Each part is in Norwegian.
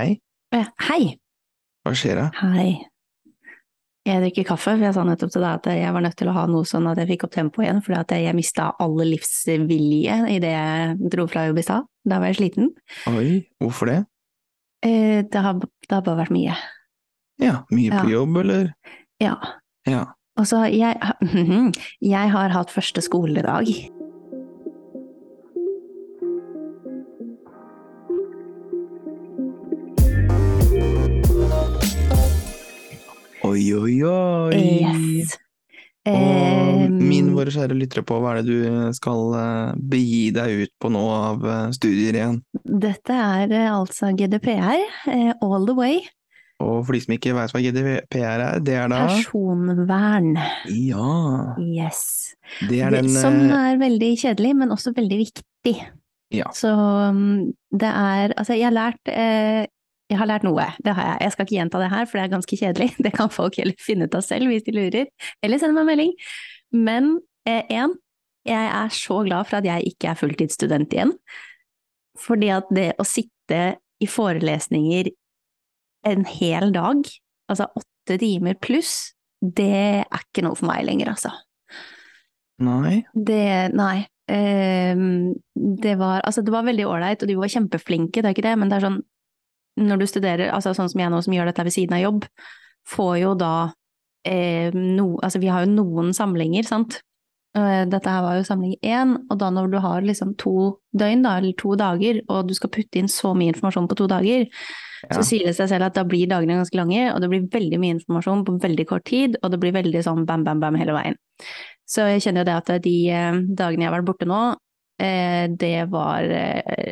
hei. Hei. Hva skjer da? Hei. Jeg drikker kaffe, for jeg sa nettopp til deg at jeg var nødt til å ha noe sånn at jeg fikk opp tempoet igjen, fordi at jeg mista all livsvilje idet jeg dro fra jobb i stad. Da var jeg sliten. Oi, hvorfor det? Eh, Det har, det har bare vært mye. Ja, mye på Ja. jobb, eller? Ja. Ja. Og så jeg, jeg har hatt første skoledag. Oi, oi. Yes. Og min våre kjære lyttere på, hva er det du skal eh, begi deg ut på nå av eh, studier igjen? Dette er eh, altså GDPR, all the way. Og for de som ikke vet hva GDPR er, det er da Personvern. Ja, Yes. det er den Som er veldig kjedelig, men også veldig viktig. Ja. Så um, det er Altså, jeg har lært eh, jeg har lært noe, det har jeg. Jeg skal ikke gjenta det her, for det er ganske kjedelig. Det kan folk heller finne ut av selv hvis de lurer, eller sende meg en melding. Men én, jeg er så glad for at jeg ikke er fulltidsstudent igjen. Fordi at det å sitte i forelesninger en hel dag, altså åtte timer pluss, det er ikke noe for meg lenger, altså. Nei. Det Nei. Eh, det var Altså, det var veldig ålreit, og de var kjempeflinke, det er ikke det, men det er sånn Når du studerer, altså sånn som jeg nå som gjør dette ved siden av jobb, får jo da eh, no, Altså, vi har jo noen samlinger, sant. Eh, Dette her var jo samling én, og da når du har liksom to døgn, da, eller to dager, og du skal putte inn så mye informasjon på to dager, Ja. så sier det seg selv at da blir dagene ganske lange, og det blir veldig mye informasjon på veldig kort tid, og det blir veldig sånn bam, bam, bam hele veien. Så jeg kjenner jo det at de eh, dagene jeg har vært borte nå, eh, det var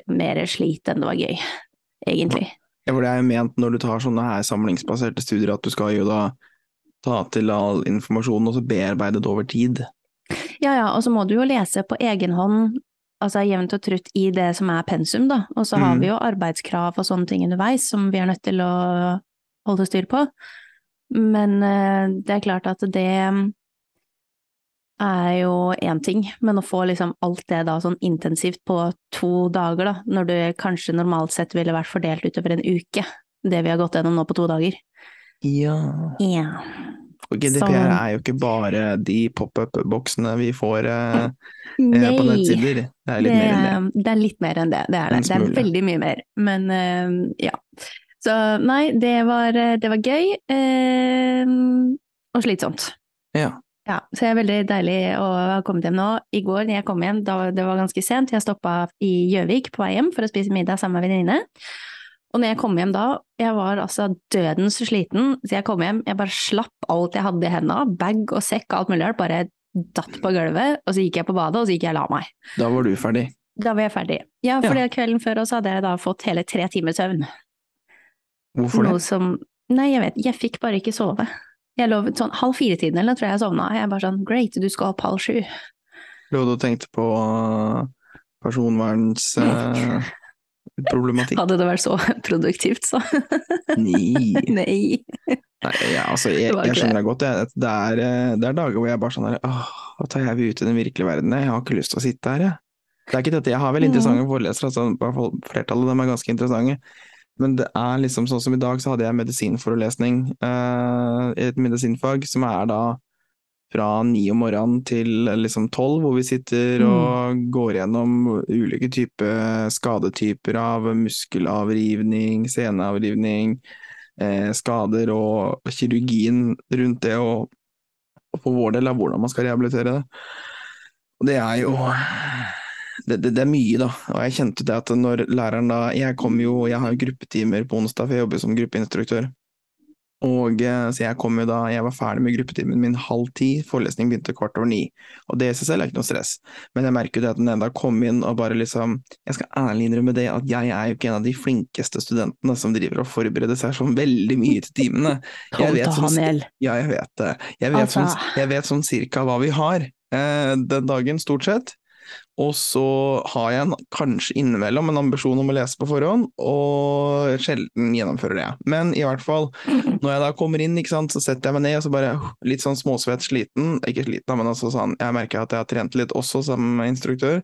mer slit enn det var gøy, egentlig. Ja, for det er jo ment når du tar sånne her samlingsbaserte studier, at du skal jo da ta til all informasjonen og så bearbeide det over tid. Ja ja, og så må du jo lese på egen hånd, altså jevnt og trutt i det som er pensum, da. Og så har Mm. vi jo arbeidskrav og sånne ting underveis som vi er nødt til å holde styr på. Men eh, det er klart at det er jo én ting, men å få liksom alt det da sånn intensivt på to dager, da, når det kanskje normalt sett ville vært fordelt utover en uke, det vi har gått gjennom nå på to dager. Ja. Ja. Og GDPR Som... er jo ikke bare de pop-up-boksene vi får eh, eh, på nettsider. Det er litt mer enn det. det er litt mer enn det, det er det. Det er veldig mye mer, men eh, ja. Så nei, det var, eh, det var gøy, eh, og slitsomt. Ja. Ja, så det er veldig deilig å ha kommet hjem nå. I går når jeg kom hjem, da det var ganske sent, jeg stoppa i Gjøvik på vei hjem for å spise middag sammen med venninne. Og når jeg kom hjem da, jeg var altså dødens sliten, så jeg kom hjem, jeg bare slapp alt jeg hadde i hendene, bag og sekk og alt mulig rart, bare datt på gulvet, og så gikk jeg på badet, og så gikk jeg og la meg. Da var du ferdig. Da var jeg ferdig. Ja, Ja. kvelden før også hadde jeg da fått hele tre timer søvn. Hvorfor det? Noe som Nei, jeg vet, jeg fikk bare ikke sove. Jeg lå sånn halv fire-tiden eller tror jeg jeg sovna. Jeg bare sånn great, du skal opp halv sju. Lå du og tenkte på personvernsproblematikk? Hadde det vært så produktivt, så. Nei. Nei. Nei, ja, altså, jeg, jeg skjønner deg godt. Jeg. Det, er, eh, det er dager hvor jeg bare sånn her Åh, hva tar jeg ut i den virkelige verden? Jeg har ikke lyst til å sitte her, jeg. Det er ikke dette, jeg har veldig Mm. interessante forelesere, altså, flertallet av dem er ganske interessante. Men det er liksom sånn som i dag, så hadde jeg medisinforelesning eh, i et medisinfag, som er da fra ni om morgenen til liksom tolv, hvor vi sitter Mm. og går gjennom ulike typer skadetyper av muskelavrivning, seneavrivning, eh, skader og kirurgien rundt det, og, og på vår del av hvordan man skal rehabilitere det. Og det er jo det, det, det er mye, da. Og jeg kjente det at når læreren da Jeg kommer jo, jeg har jo gruppetimer på onsdag, for jeg jobber som gruppeinstruktør. Og eh, Så jeg kom jo da Jeg var ferdig med gruppetimen min halv ti, forelesning begynte kvart over ni. Og det i seg selv er ikke noe stress. Men jeg merker jo det at jeg da kom inn og bare liksom Jeg skal ærlig innrømme det, at jeg er jo ikke en av de flinkeste studentene som driver og forbereder seg sånn veldig mye til timene. Jeg vet sånn- Ja, jeg vet det. Jeg vet, sånn, jeg vet sånn cirka hva vi har eh, den dagen, stort sett. Og så har jeg en, kanskje innimellom en ambisjon om å lese på forhånd, og sjelden gjennomfører det. Men i hvert fall, når jeg da kommer inn, sant, så setter jeg meg ned og så bare litt sånn småsvett, sliten. Ikke sliten, men altså sånn, jeg merker at jeg har trent litt også som instruktør.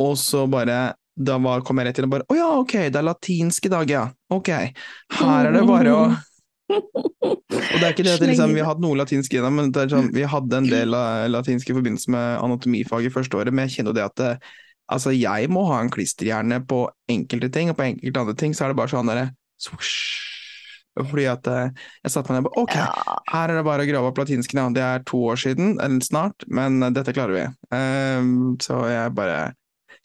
Og så bare da var, kom jeg rett inn og bare Å ja, ok, det er latinsk i dag, ja. Ok. Her er det bare å Og det er ikke det at liksom, vi hatt noe latinsk i det, men det sånn, vi hadde en del av latinsk i forbindelse med anatomifag i første året, men jeg kjenner jo det at det, altså, jeg må ha en klisterhjerne på enkelte ting, og på enkelte andre ting så er det bare sånn derre. Fordi at eh, jeg satte meg ned og bare Ok, Ja. her er det bare å grave opp latinsken, ja. Det er to år siden, eller snart, men dette klarer vi. Um, så jeg bare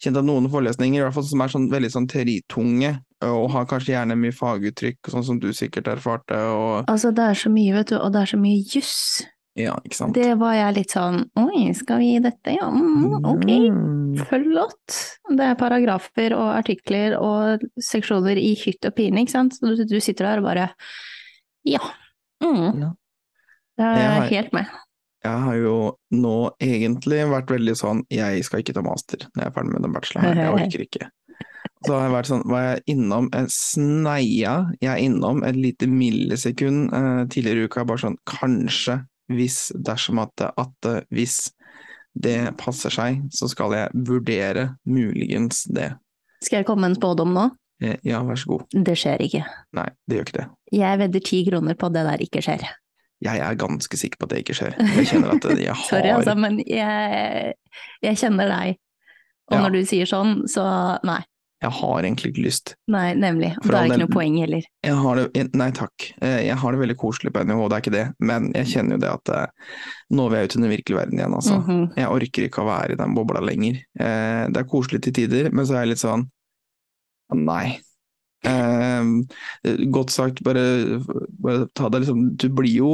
kjente at noen forelesninger, i hvert fall som er sånn veldig sånn teoritunge, og har kanskje gjerne mye faguttrykk, sånn som du sikkert erfarte, og Altså, det er så mye, vet du, og det er så mye juss. ja, ikke sant. Det var jeg litt sånn Oi, skal vi gi dette? Ja, mm, ok. Mm. Flott. Det er paragrafer og artikler og seksjoner i hytt og pine, ikke sant. Så du, du sitter der og bare Ja. Mm. Ja. Det er Jeg har- helt med. Jeg har jo nå egentlig vært veldig sånn Jeg skal ikke ta master når jeg er ferdig med den bacheloren jeg orker ikke. Så har jeg vært sånn, var jeg innom en sneia, jeg er innom et lite millisekund eh, tidligere i uka, bare sånn kanskje, hvis, dersom at, at eh, hvis det passer seg, så skal jeg vurdere muligens det. Skal jeg komme med en spådom nå? Eh, ja, vær så god. Det skjer ikke. Nei, det gjør ikke det. Jeg vedder ti kroner på at det der ikke skjer. Jeg er ganske sikker på at det ikke skjer. Jeg kjenner at jeg har Sorry, altså, men jeg, jeg kjenner deg. Og Ja. når du sier sånn, så nei. Jeg har egentlig ikke lyst. Nei, nemlig. Og Da er det ikke noe poeng heller. Jeg har det, nei takk, Eh, jeg har det veldig koselig på NHO, det er ikke det, men jeg kjenner jo det at eh, nå vil jeg ut i den virkelige verden igjen, altså. Mhm. Jeg orker ikke å være i den bobla lenger. Eh, Det er koselig til tider, men så er jeg litt sånn nei. Eh, Godt sagt, bare, bare ta det liksom Du blir jo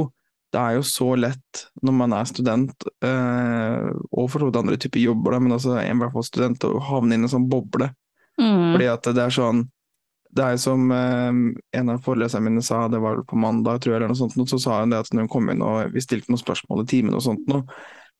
Det er jo så lett når man er student, og for så vidt andre typer jobber, men altså i hvert fall student, å havne inn i en sånn boble. Mm. Fordi at det er sånn Det er som eh, en av foreleserne mine sa, det var på mandag, tror jeg, eller noe sånt, så sa hun det at når hun kom inn og vi stilte noen spørsmål i timen og sånt noe,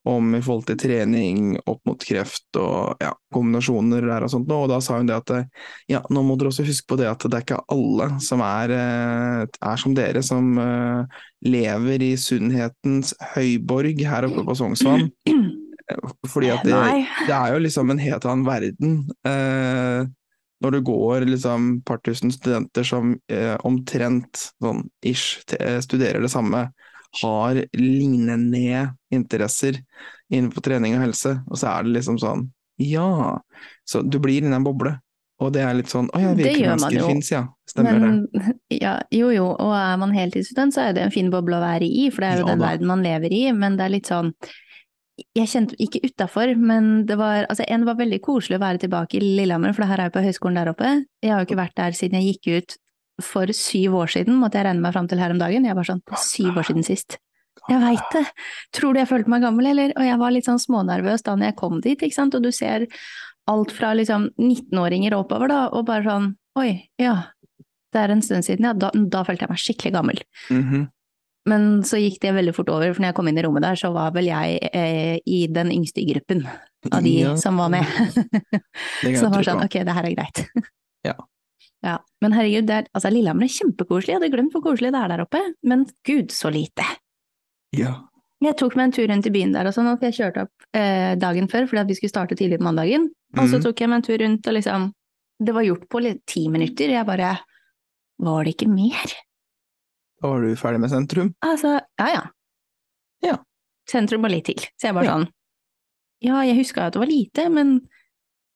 om i forhold til trening opp mot kreft og ja, kombinasjoner der og sånt og da sa hun det at eh, ja, nå må dere også huske på det at det er ikke alle som er, eh, er som dere, som eh, lever i sunnhetens høyborg her oppe på Sognsvann. Fordi at det, det er jo liksom en helt annen verden. Eh, når det går liksom par tusen studenter som eh, omtrent sånn ish studerer det samme, har lignende interesser innenfor trening og helse, og så er det liksom sånn ja, så du blir i en boble. Og det er litt sånn å ja, virkelige mennesker fins, ja. Stemmer det. Ja, jo jo, og er man heltidsstudent så er det en fin boble å være i, for det er jo Ja den da. verden man lever i, men det er litt sånn jeg kjente ikke utafor, men det var, altså, en var veldig koselig å være tilbake i Lillehammer, for det her er jo på høyskolen der oppe. Jeg har jo ikke vært der siden jeg gikk ut for syv år siden, måtte jeg regne meg fram til her om dagen. Jeg var sånn, det syv år siden sist. Jeg veit det! Tror du jeg følte meg gammel, eller? Og jeg var litt sånn smånervøs da jeg kom dit, ikke sant, og du ser alt fra liksom 19-åringer oppover, da, og bare sånn, oi, ja, det er en stund siden, ja, da, da følte jeg meg skikkelig gammel. Mhm. Men så gikk det veldig fort over, for når jeg kom inn i rommet der, så var vel jeg eh, i den yngste i gruppen av de Ja, som var med. så det var sånn, ok, det her er greit. Ja. ja. Men herregud, det er, altså Lillehammer er kjempekoselig, jeg hadde glemt hvor koselig det er der oppe, men gud så lite. Ja. Jeg tok meg en tur rundt i byen der og sånn, at jeg kjørte opp eh, dagen før fordi vi skulle starte tidlig på mandagen, og så Mhm. tok jeg meg en tur rundt og liksom, det var gjort på ti minutter, jeg bare, var det ikke mer? Da var du ferdig med sentrum. Altså, ja ja. Ja. Sentrum og litt til. Så jeg bare Ja. sånn Ja, jeg huska at det var lite, men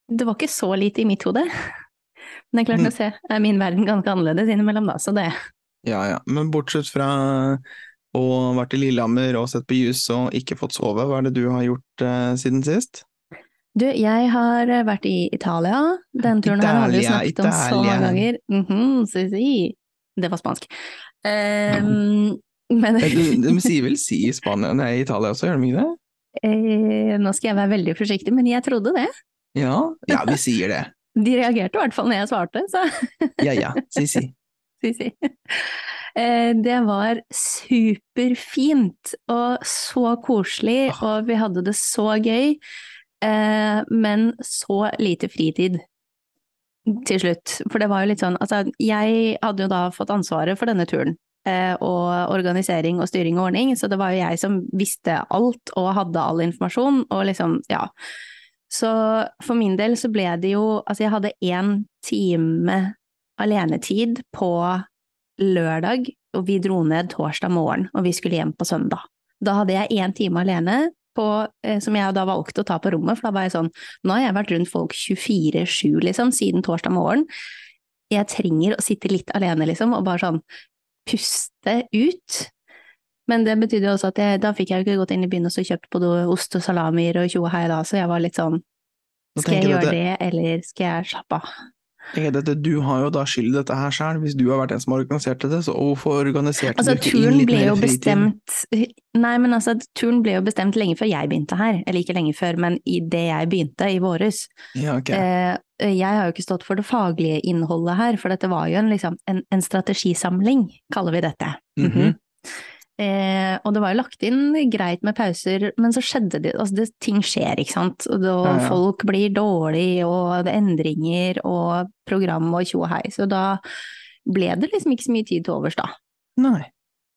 det var ikke så lite i mitt hode. Men det er klart, Mm. å se er min verden ganske annerledes innimellom, da, så det Ja, ja. Men bortsett fra å ha vært i Lillehammer og sett på jus og ikke fått sove, hva er det du har gjort eh, siden sist? Du, jeg har eh, vært i Italia. Den turen her har vi jo Italia, snakket om så mange ganger. ganger. -hmm, si, si. Det var spansk. Ehm, men de sier vel si i Spania, nei, i Italia også, gjør de ikke det? eh, nå skal jeg være veldig forsiktig, men jeg trodde det. Ja, ja vi sier det. De reagerte i hvert fall når jeg svarte, så Ja ja, si si. si, si. Eh, Det var superfint og så koselig, og vi hadde det så gøy, eh, men så lite fritid til slutt. For det var jo litt sånn, altså jeg hadde jo da fått ansvaret for denne turen. eh, Og organisering og styring og ordning, så det var jo jeg som visste alt og hadde all informasjon, og liksom, ja. Så for min del så ble det jo Altså, jeg hadde én time alenetid på lørdag, og vi dro ned torsdag morgen, og vi skulle hjem på søndag. Da hadde jeg én time alene på, eh, som jeg da valgte å ta på rommet, for da var jeg sånn Nå har jeg vært rundt folk 24-7, liksom, siden torsdag morgen. Jeg trenger å sitte litt alene, liksom, og bare sånn puste ut. Men det betydde jo også at jeg, da fikk jeg jo ikke gått inn i byen og så kjøpt både ost og salamier og tjo og hei da, så jeg var litt sånn Skal jeg gjøre det, eller skal jeg slappe av? At Du har jo da skyld i dette her sjøl, hvis du har vært en som har organisert det, så hvorfor organiserte Altså, du ikke inn turen litt mer fritid? bestemt Nei, men altså, turen ble jo bestemt lenge før jeg begynte her. Eller ikke lenge før, men i det jeg begynte, i våres. Ja, okay. Eh, jeg har jo ikke stått for det faglige innholdet her, for dette var jo en, liksom, en, en strategisamling, kaller vi dette. Mhm. Eh, og det var jo lagt inn greit med pauser, men så skjedde det Altså, det, ting skjer, ikke sant. Og, Ja, ja. folk blir dårlig, og det er endringer, og program og tjo og hei. Så da ble det liksom ikke så mye tid til overs, da. Nei.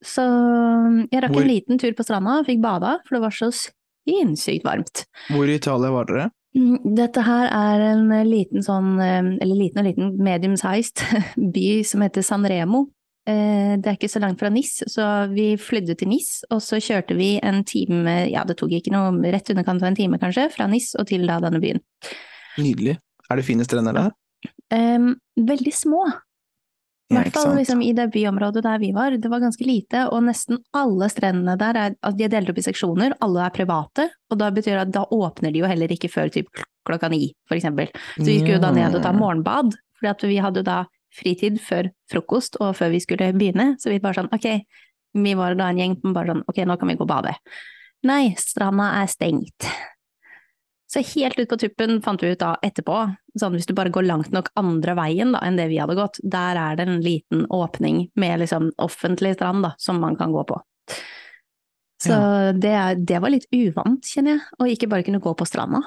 Så jeg rakk Hvor- en liten tur på stranda, fikk bada, for det var så sinnssykt varmt. Hvor i Italia var dere? Mm, Dette her er en liten sånn, eh, eller liten og liten, medium-sized by som heter San Remo. Eh, Det er ikke så langt fra Nis, så vi flydde til Nis, og så kjørte vi en time, ja det tok ikke noe, rett underkant av en time kanskje, fra Nis og til da denne byen. Nydelig. Er det fine strender der? Um, veldig små. I hvert fall liksom, i det byområdet der vi var. Det var ganske lite, og nesten alle strendene der er, altså, de er delt opp i seksjoner, alle er private, og da betyr det at da åpner de jo heller ikke før typ klokka ni, for eksempel. Så vi skulle jo da ned og ta morgenbad, fordi vi hadde jo da fritid før frokost og før vi skulle begynne, så vi bare sånn ok, vi var da en gjeng som bare sånn ok, nå kan vi gå og bade. Nei, stranda er stengt. Så helt ut på tuppen fant vi ut da etterpå, sånn hvis du bare går langt nok andre veien da enn det vi hadde gått, der er det en liten åpning med liksom offentlig strand da, som man kan gå på. Så det, er- det var litt uvant, kjenner jeg, å ikke bare kunne gå på stranda.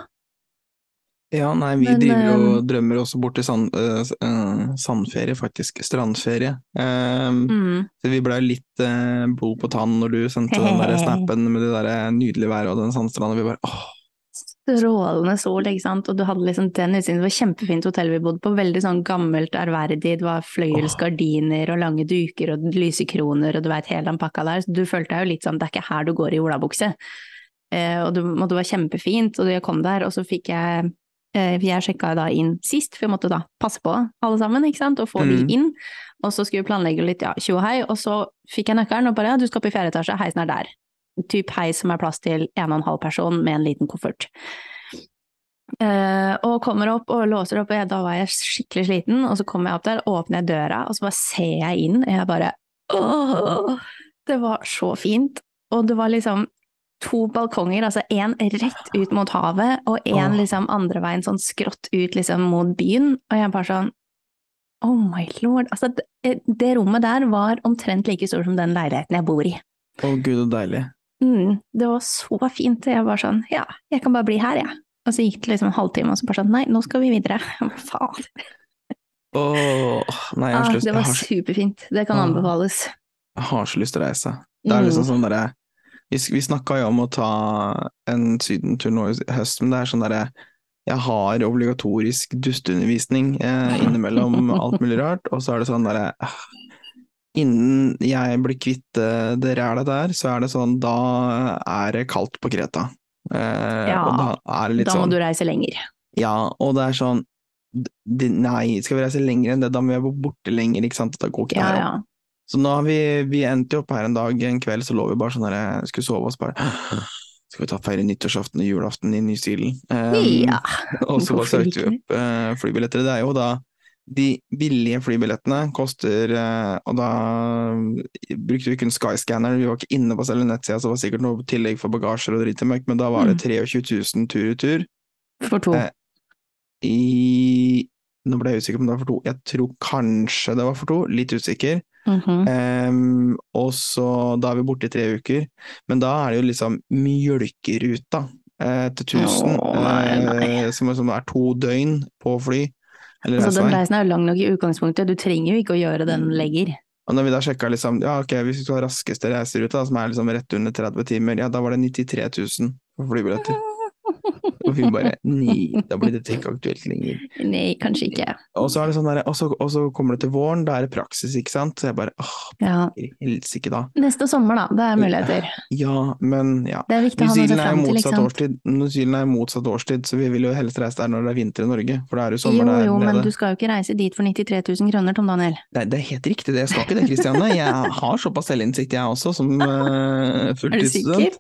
Ja, nei, vi Men, driver jo eh, og drømmer også bort til sand, uh, sandferie, faktisk. Strandferie. Um, Mm. Så vi blei litt uh, blod på tann når du sendte den der snappen med det der nydelige været og den sandstranda. Vi bare åh, Strålende sol, ikke sant, og du hadde liksom den utsiden, det var kjempefint hotell vi bodde på, veldig sånn gammelt, ærverdig, det var fløyelsgardiner og lange duker og lysekroner og du veit hele den pakka der, så du følte deg jo litt sånn, det er ikke her du går i olabukse. Og, det, og det var kjempefint, og jeg kom der, og så fikk jeg jeg sjekka da inn sist, for jeg måtte da passe på alle sammen, ikke sant, og få Mm. de inn. Og så skulle vi planlegge litt, ja, tjo og hei, og så fikk jeg nøkkelen og bare ja, du skal opp i fjerde etasje, heisen er der. Typ heis som er plass til en og en halv person med en liten koffert. Uh, og kommer opp og låser opp, og jeg, da var jeg skikkelig sliten, og så kommer jeg opp der, åpner jeg døra, og så bare ser jeg inn, og jeg bare åh, det var så fint. Og det var liksom to balkonger, altså én rett ut mot havet, og én liksom andre veien sånn skrått ut liksom mot byen, og jeg bare sånn Oh my lord. Altså, det, det rommet der var omtrent like stort som den leiligheten jeg bor i. å gud, så deilig. Mm, det var så fint. Jeg var sånn, ja, jeg kan bare bli her, jeg. Og så gikk det liksom en halvtime, og så bare sånn, nei, nå skal vi videre. Faen. Åh, nei, jeg har, Ah, lyst, det var har, superfint. Det kan Ah. anbefales. jeg har så lyst til å reise. Det er Mm. liksom sånn derre Vi, vi snakka jo om å ta en sydentur nå i høst, men det er sånn derre Jeg har obligatorisk dusteundervisning eh, innimellom alt mulig rart, og så er det sånn derre ah, Innen jeg blir kvitt eh, det rælet der, så er det sånn Da er det kaldt på Kreta. Eh, Ja, da Da må sånn du reise lenger. Ja, og det er sånn Nei, skal vi reise lenger enn det, da må jeg være borte lenger, ikke sant. Da går ikke det her opp. Så nå har vi, vi endte opp her en dag, en kveld, så lå vi bare sånn der, skulle sove oss bare Skal vi ta feire nyttårsaften og julaften i New Zealand? Um, ja. og så bare søkte vi opp uh, flybilletter. Det er jo da de billige flybillettene koster eh, Og da brukte vi kun Skyscanner, vi var ikke inne på selve nettsida, så det var sikkert noe tillegg for bagasjer og dritt i møkk, men da var det 23 000 tur-retur. For to. Eh, I Nå ble jeg usikker på om det var for to. Jeg tror kanskje det var for to, litt usikker. Mhm. um, og så da er vi borte i tre uker. Men da er det jo liksom mjølkeruta eh, til 1000, oh, nei, nei. eh, som, som er to døgn på fly. Eller Altså, den reisen er jo lang nok i utgangspunktet, du trenger jo ikke å gjøre den lenger. Og når vi da sjekka liksom, ja ok, hvis vi skal ha raskeste reiseruta, som er liksom rett under 30 timer, ja da var det 93 000 for flybilletter. Og vi bare nei, da blir dette ikke aktuelt lenger. Nei, kanskje ikke. Og så det sånn der, og så, og så kommer det til våren, da er det praksis, ikke sant. Så jeg bare åh, Ja. i helsike da. Neste sommer, da. Det er muligheter. Ja, men ja. Det er viktig å ha noe å se fram til, ikke sant. årstid, New Zealand er motsatt årstid, så vi vil jo helst reise der når det er vinter i Norge, for da er det jo sommer Jo, der jo, men nede. du skal jo ikke reise dit for 93 000 kroner, Tom Daniel. Nei, det er helt riktig, det. Jeg skal ikke det, Kristianne. Jeg har såpass selvinnsikt, jeg også, som uh, fulltidsstudent.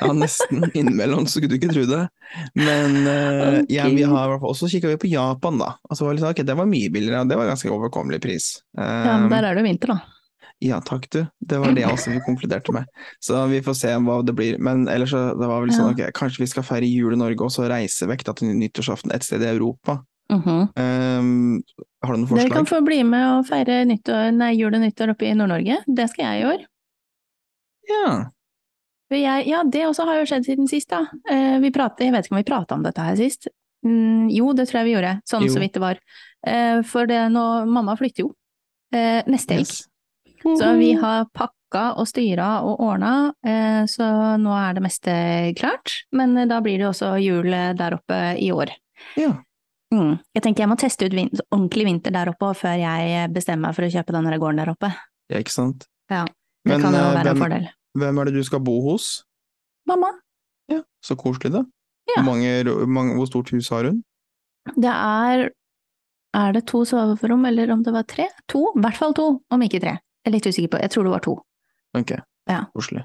Ja, nesten innimellom, så skulle du ikke tro det. Men eh, ja, vi har og så kikka vi på Japan, da. Altså, var det okay, det var mye billigere, og det var ganske overkommelig pris. Um, Ja, men der er det vinter, da. ja, takk du. Det var det også vi konkluderte med. Så vi får se hva det blir. Men ellers så det var vel sånn, ok, kanskje vi skal feire jul i Norge og så reise vekk da, til nyttårsaften et sted i Europa. Mm -hmm. um, har du noen forslag? Dere kan få bli med og feire nyttår, nei, jul og nyttår oppe i Nord-Norge. Det skal jeg i år. Ja. Jeg, ja, det også har jo skjedd siden sist, da. Eh, vi pratet, jeg vet ikke om vi prata om dette her sist. Mm, jo, det tror jeg vi gjorde, sånn Jo. så vidt det var. Eh, for det nå, mamma flytter jo. Eh, neste helg. Yes. Så vi har pakka og styra og ordna, eh, så nå er det meste klart. Men da blir det også jul der oppe i år. Ja. Mm. Jeg tenker jeg må teste ut vin ordentlig vinter der oppe før jeg bestemmer meg for å kjøpe den gården der oppe. ja, ikke sant. Ja, Det Men kan jo være være en fordel. Hvem er det du skal bo hos? Mamma, Ja, så koselig da. Ja. Hvor, mange, mange, hvor stort hus har hun? det er Er det to soverom, eller om det var tre? To? I hvert fall to, om ikke tre. Jeg er litt usikker på, jeg tror det var to. Ok, Ja. koselig.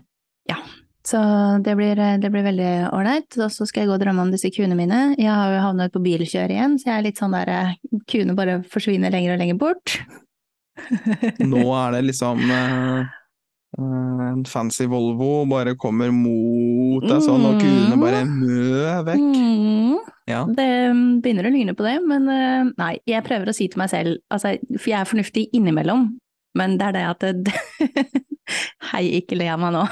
Så det blir, det blir veldig ålreit. Og så skal jeg gå og drømme om disse kuene mine. Jeg har jo havnet på bilkjør igjen, så jeg er litt sånn der eh, Kuene bare forsvinner lenger og lenger bort. Nå er det liksom eh, en fancy Volvo bare kommer mot deg sånn, og kuene bare mø vekk. Mm. Ja. Det begynner å lyne på det, men eh, nei, jeg prøver å si til meg selv, altså, for jeg er fornuftig innimellom, men det er det at det, Hei, ikke le av meg nå.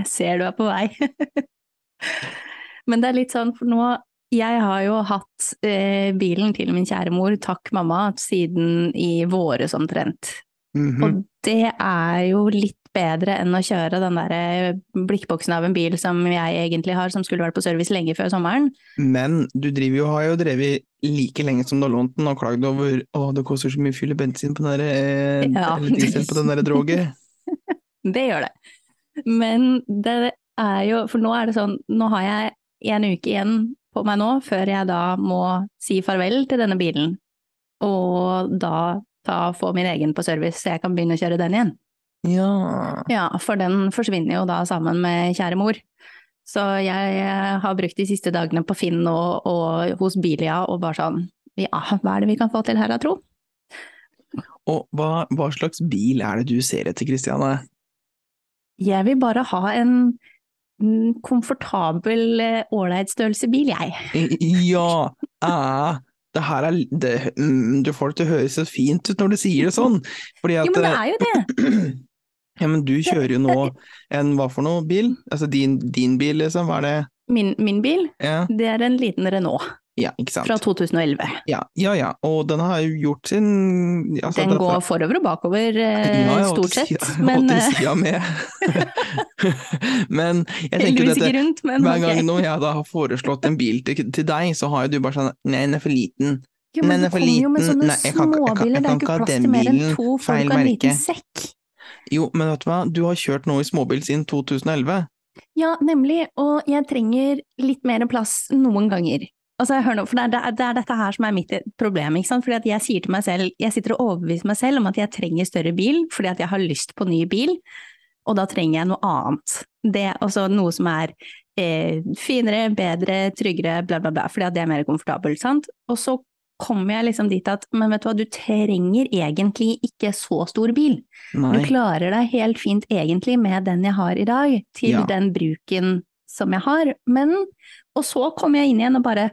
Jeg ser du er på vei. Men det er litt sånn, for nå Jeg har jo hatt eh, bilen til min kjære mor, takk mamma, siden i våres omtrent. Mhm. Og det er jo litt bedre enn å kjøre den der eh, blikkboksen av en bil som jeg egentlig har, som skulle vært på service lenge før sommeren. Men du driver jo, har jo drevet like lenge som du har lånt den, og klagd over å, det koster så mye å fylle bensin på den der, eh, Ja. eller diesel på den der droget. Det gjør det. Men det er jo, for nå er det sånn, nå har jeg en uke igjen på meg nå, før jeg da må si farvel til denne bilen, og da ta, få min egen på service, så jeg kan begynne å kjøre den igjen. Ja. Ja, for den forsvinner jo da sammen med kjære mor. Så jeg har brukt de siste dagene på Finn og, og hos Bilia og bare sånn, ja, hva er det vi kan få til her da, tro? Og hva, hva slags bil er det du ser etter, Kristiane? Jeg vil bare ha en mm, komfortabel, eh, ålreit størrelse bil, jeg. Ja, ah, det her er det, mm, Du får det til å høres så fint ut når du sier det sånn. At Jo, men det er jo det. Ja, men du kjører jo nå en hva for noe bil? Altså din, din bil, liksom? Hva er det? Min, min bil, Ja, det er en liten Renault ja ikke sant. fra 2011. Ja, ja, ja. Og den har jo gjort sin altså, Den går fra- forover og bakover, eh, Ja, stort sett. sida- Men eh, sida med. men jeg tenker at dette rundt, men Hver gang okay. når jeg da har foreslått en bil til, til deg, så har jo du bare sånn Nei, den er for liten. Jo, Nei, men den er for kommer jo med sånne Nei, jeg kan jeg kan- jeg det er kan ikke ha den bilen. Feil liten merke. Jo, men vet du hva, du har kjørt noe i småbil siden 2011. Ja, nemlig, og jeg trenger litt mer plass noen ganger. Altså, hør nå, for det er, det, er, dette her som er mitt problem, ikke sant? Fordi at jeg sier til meg selv, jeg sitter og overbeviser meg selv om at jeg trenger større bil, fordi at jeg har lyst på ny bil, og da trenger jeg noe annet. Det også noe som er eh, finere, bedre, tryggere, bla bla bla, fordi at det er mer komfortabelt, sant? Og så kommer jeg liksom dit at, men vet du hva, du trenger egentlig ikke så stor bil. Du klarer deg helt fint egentlig med den jeg har i dag, til Ja. den bruken som jeg har, men Og så kommer jeg inn igjen og bare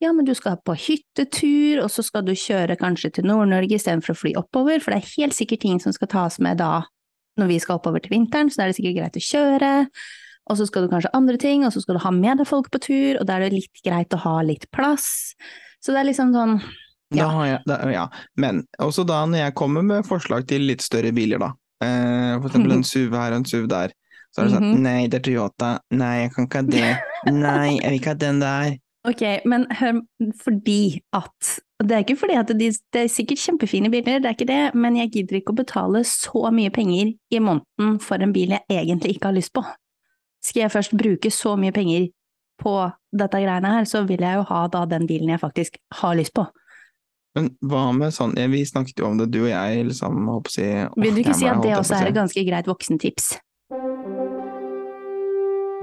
ja, men du skal på hyttetur, og så skal du kjøre kanskje til Nord-Norge istedenfor å fly oppover, for det er helt sikkert ting som skal tas med da når vi skal oppover til vinteren, så da er det sikkert greit å kjøre. Og så skal du kanskje andre ting, og så skal du ha med deg folk på tur, og da er det litt greit å ha litt plass. Så det er liksom sånn Ja. jeg, da, ja. Men også da når jeg kommer med forslag til litt større biler, da. Eh, for eksempel en SUV her og en SUV der. Så er det sånn Mhm. Nei, det er Toyota. Nei, jeg kan ikke ha det. Nei, jeg vil ikke ha den der. Ok, men hør, fordi at Det er ikke fordi at de, det er sikkert kjempefine biler, det er ikke det, men jeg gidder ikke å betale så mye penger i måneden for en bil jeg egentlig ikke har lyst på. Skal jeg først bruke så mye penger på dette greiene her, så vil jeg jo ha da den bilen jeg faktisk har lyst på. Men hva med sånn Vi snakket jo om det, du og jeg, liksom, håper å si Vil du ikke si at det også er et ganske greit voksentips?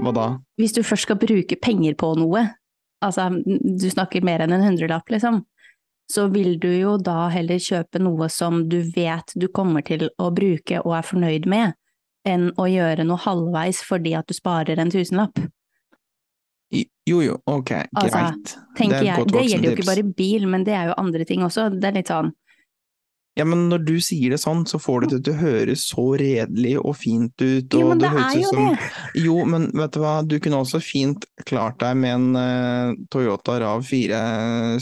Hva da? Hvis du først skal bruke penger på noe, altså du snakker mer enn en hundrelapp, liksom, så vil du jo da heller kjøpe noe som du vet du kommer til å bruke og er fornøyd med, enn å gjøre noe halvveis fordi at du sparer en tusenlapp. Jo jo, ok, Altså, greit. Altså, det et jeg. Det gjelder jo ikke bare bil, men det er jo andre ting også. Det er litt sånn Ja, men når du sier det sånn, så får det til å høres så redelig og fint ut. Og Jo, men det høres er jo som, det! Jo, men vet du hva, du kunne også fint klart deg med en uh, Toyota RAV4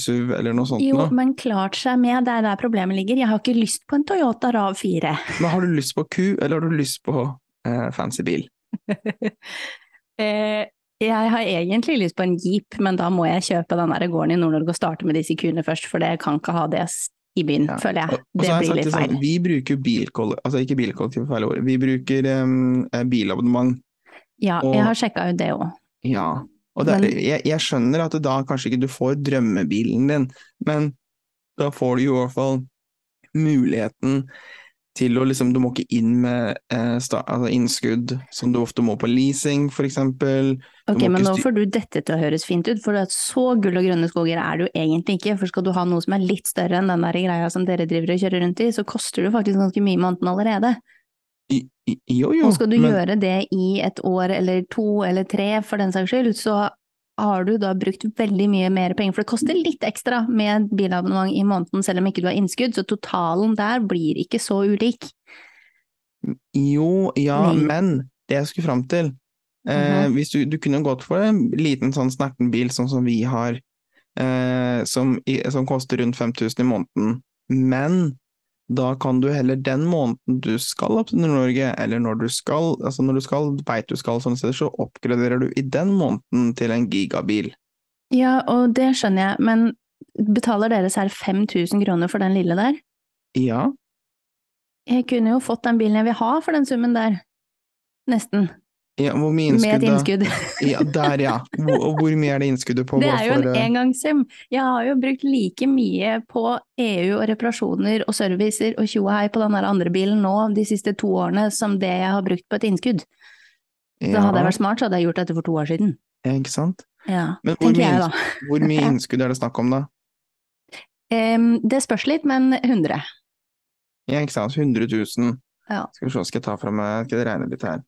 SUV eller noe sånt Jo, noe. men klart seg med, det er der problemet ligger. Jeg har ikke lyst på en Toyota RAV4. Men har du lyst på ku, eller har du lyst på uh, fancy bil? Eh, jeg har egentlig lyst på en jeep, men da må jeg kjøpe den der gården i Nord-Norge og starte med disse kuene først, for det kan ikke ha det i byen, Ja. føler Og, jeg. og Det så jeg blir litt feil. sånn, feil. vi bruker bilkollektiv, altså ikke bilkollektiv feil ord, vi bruker eh, bilabonnement. Ja, og- jeg har sjekka ut det òg. Ja, og det er, Men- jeg, jeg skjønner at da kanskje ikke du får drømmebilen din, men da får du jo i hvert fall muligheten til å liksom, du må ikke inn med eh, sta, altså innskudd, som du ofte må på leasing, for eksempel. Du Ok, men nå får du dette til å høres fint ut, for at så gull og grønne skoger er det jo egentlig ikke. For skal du ha noe som er litt større enn den der greia som dere driver og kjører rundt i, så koster det faktisk ganske mye i måneden allerede. I- i- Jo, jo, Og skal du men, gjøre det i et år eller to eller tre for den saks skyld, så har du da brukt veldig mye mer penger, for det koster litt ekstra med bilabonnement i måneden selv om ikke du har innskudd, så totalen der blir ikke så ulik. jo, ja, Nei. men det jeg skulle fram til eh, Mhm. Hvis du, du kunne gått for en liten sånn snerten bil, sånn som vi har, eh, som, som koster rundt 5000 i måneden, men da kan du heller den måneden du skal opp til Nord-Norge, eller når du skal, altså når du skal, veit du skal sånne steder, så oppgraderer du i den måneden til en gigabil. Ja, og det skjønner jeg, men betaler dere sær 5000 kroner for den lille der? Ja, Jeg kunne jo fått den bilen jeg vil ha for den summen der. Nesten. Ja hvor mye Med innskudd et da? innskudd. Ja, der ja. Hvor, hvor mye er det innskuddet på? Det er jo en for, eh, engangssum. Jeg har jo brukt like mye på EU og reparasjoner og servicer og tjohei hei på den andre bilen nå de siste to årene som det jeg har brukt på et innskudd. Så hadde jeg vært smart, så hadde jeg gjort dette for to år siden. Ja, ikke sant? Ja, Men hvor mye, jeg hvor mye innskudd er det snakk om da? Um, det spørs litt, men 100. Ja, ikke sant? 100 000. Ja. Skal vi se, skal jeg ta fram meg, Skal jeg regne litt her?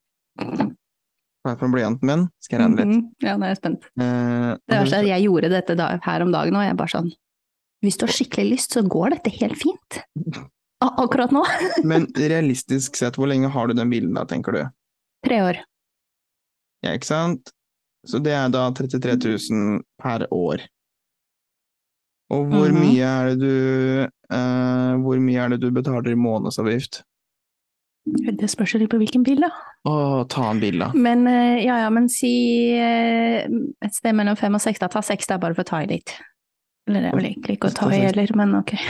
Ta fra blyanten min, skal jeg regne litt. Mhm. Ja, nå er jeg spent. Eh, Det verste er at jeg gjorde dette da, her om dagen, og jeg bare sånn Hvis du har skikkelig lyst, så går dette helt fint. Akkurat nå. Men realistisk sett, hvor lenge har du den bilen da, tenker du? Tre år. Ja, ikke sant? Så det er da 33 000 per år. Og hvor Mhm. mye er det du eh, Hvor mye er det du betaler i månedsavgift? Det spørs jo litt på hvilken bil, da. Å, ta en bil, da. Men eh, ja ja, men si eh, et sted mellom fem og seks, da. Ta seks, da, bare for å ta i litt. Eller det er vel egentlig ikke å ta i heller, men ok.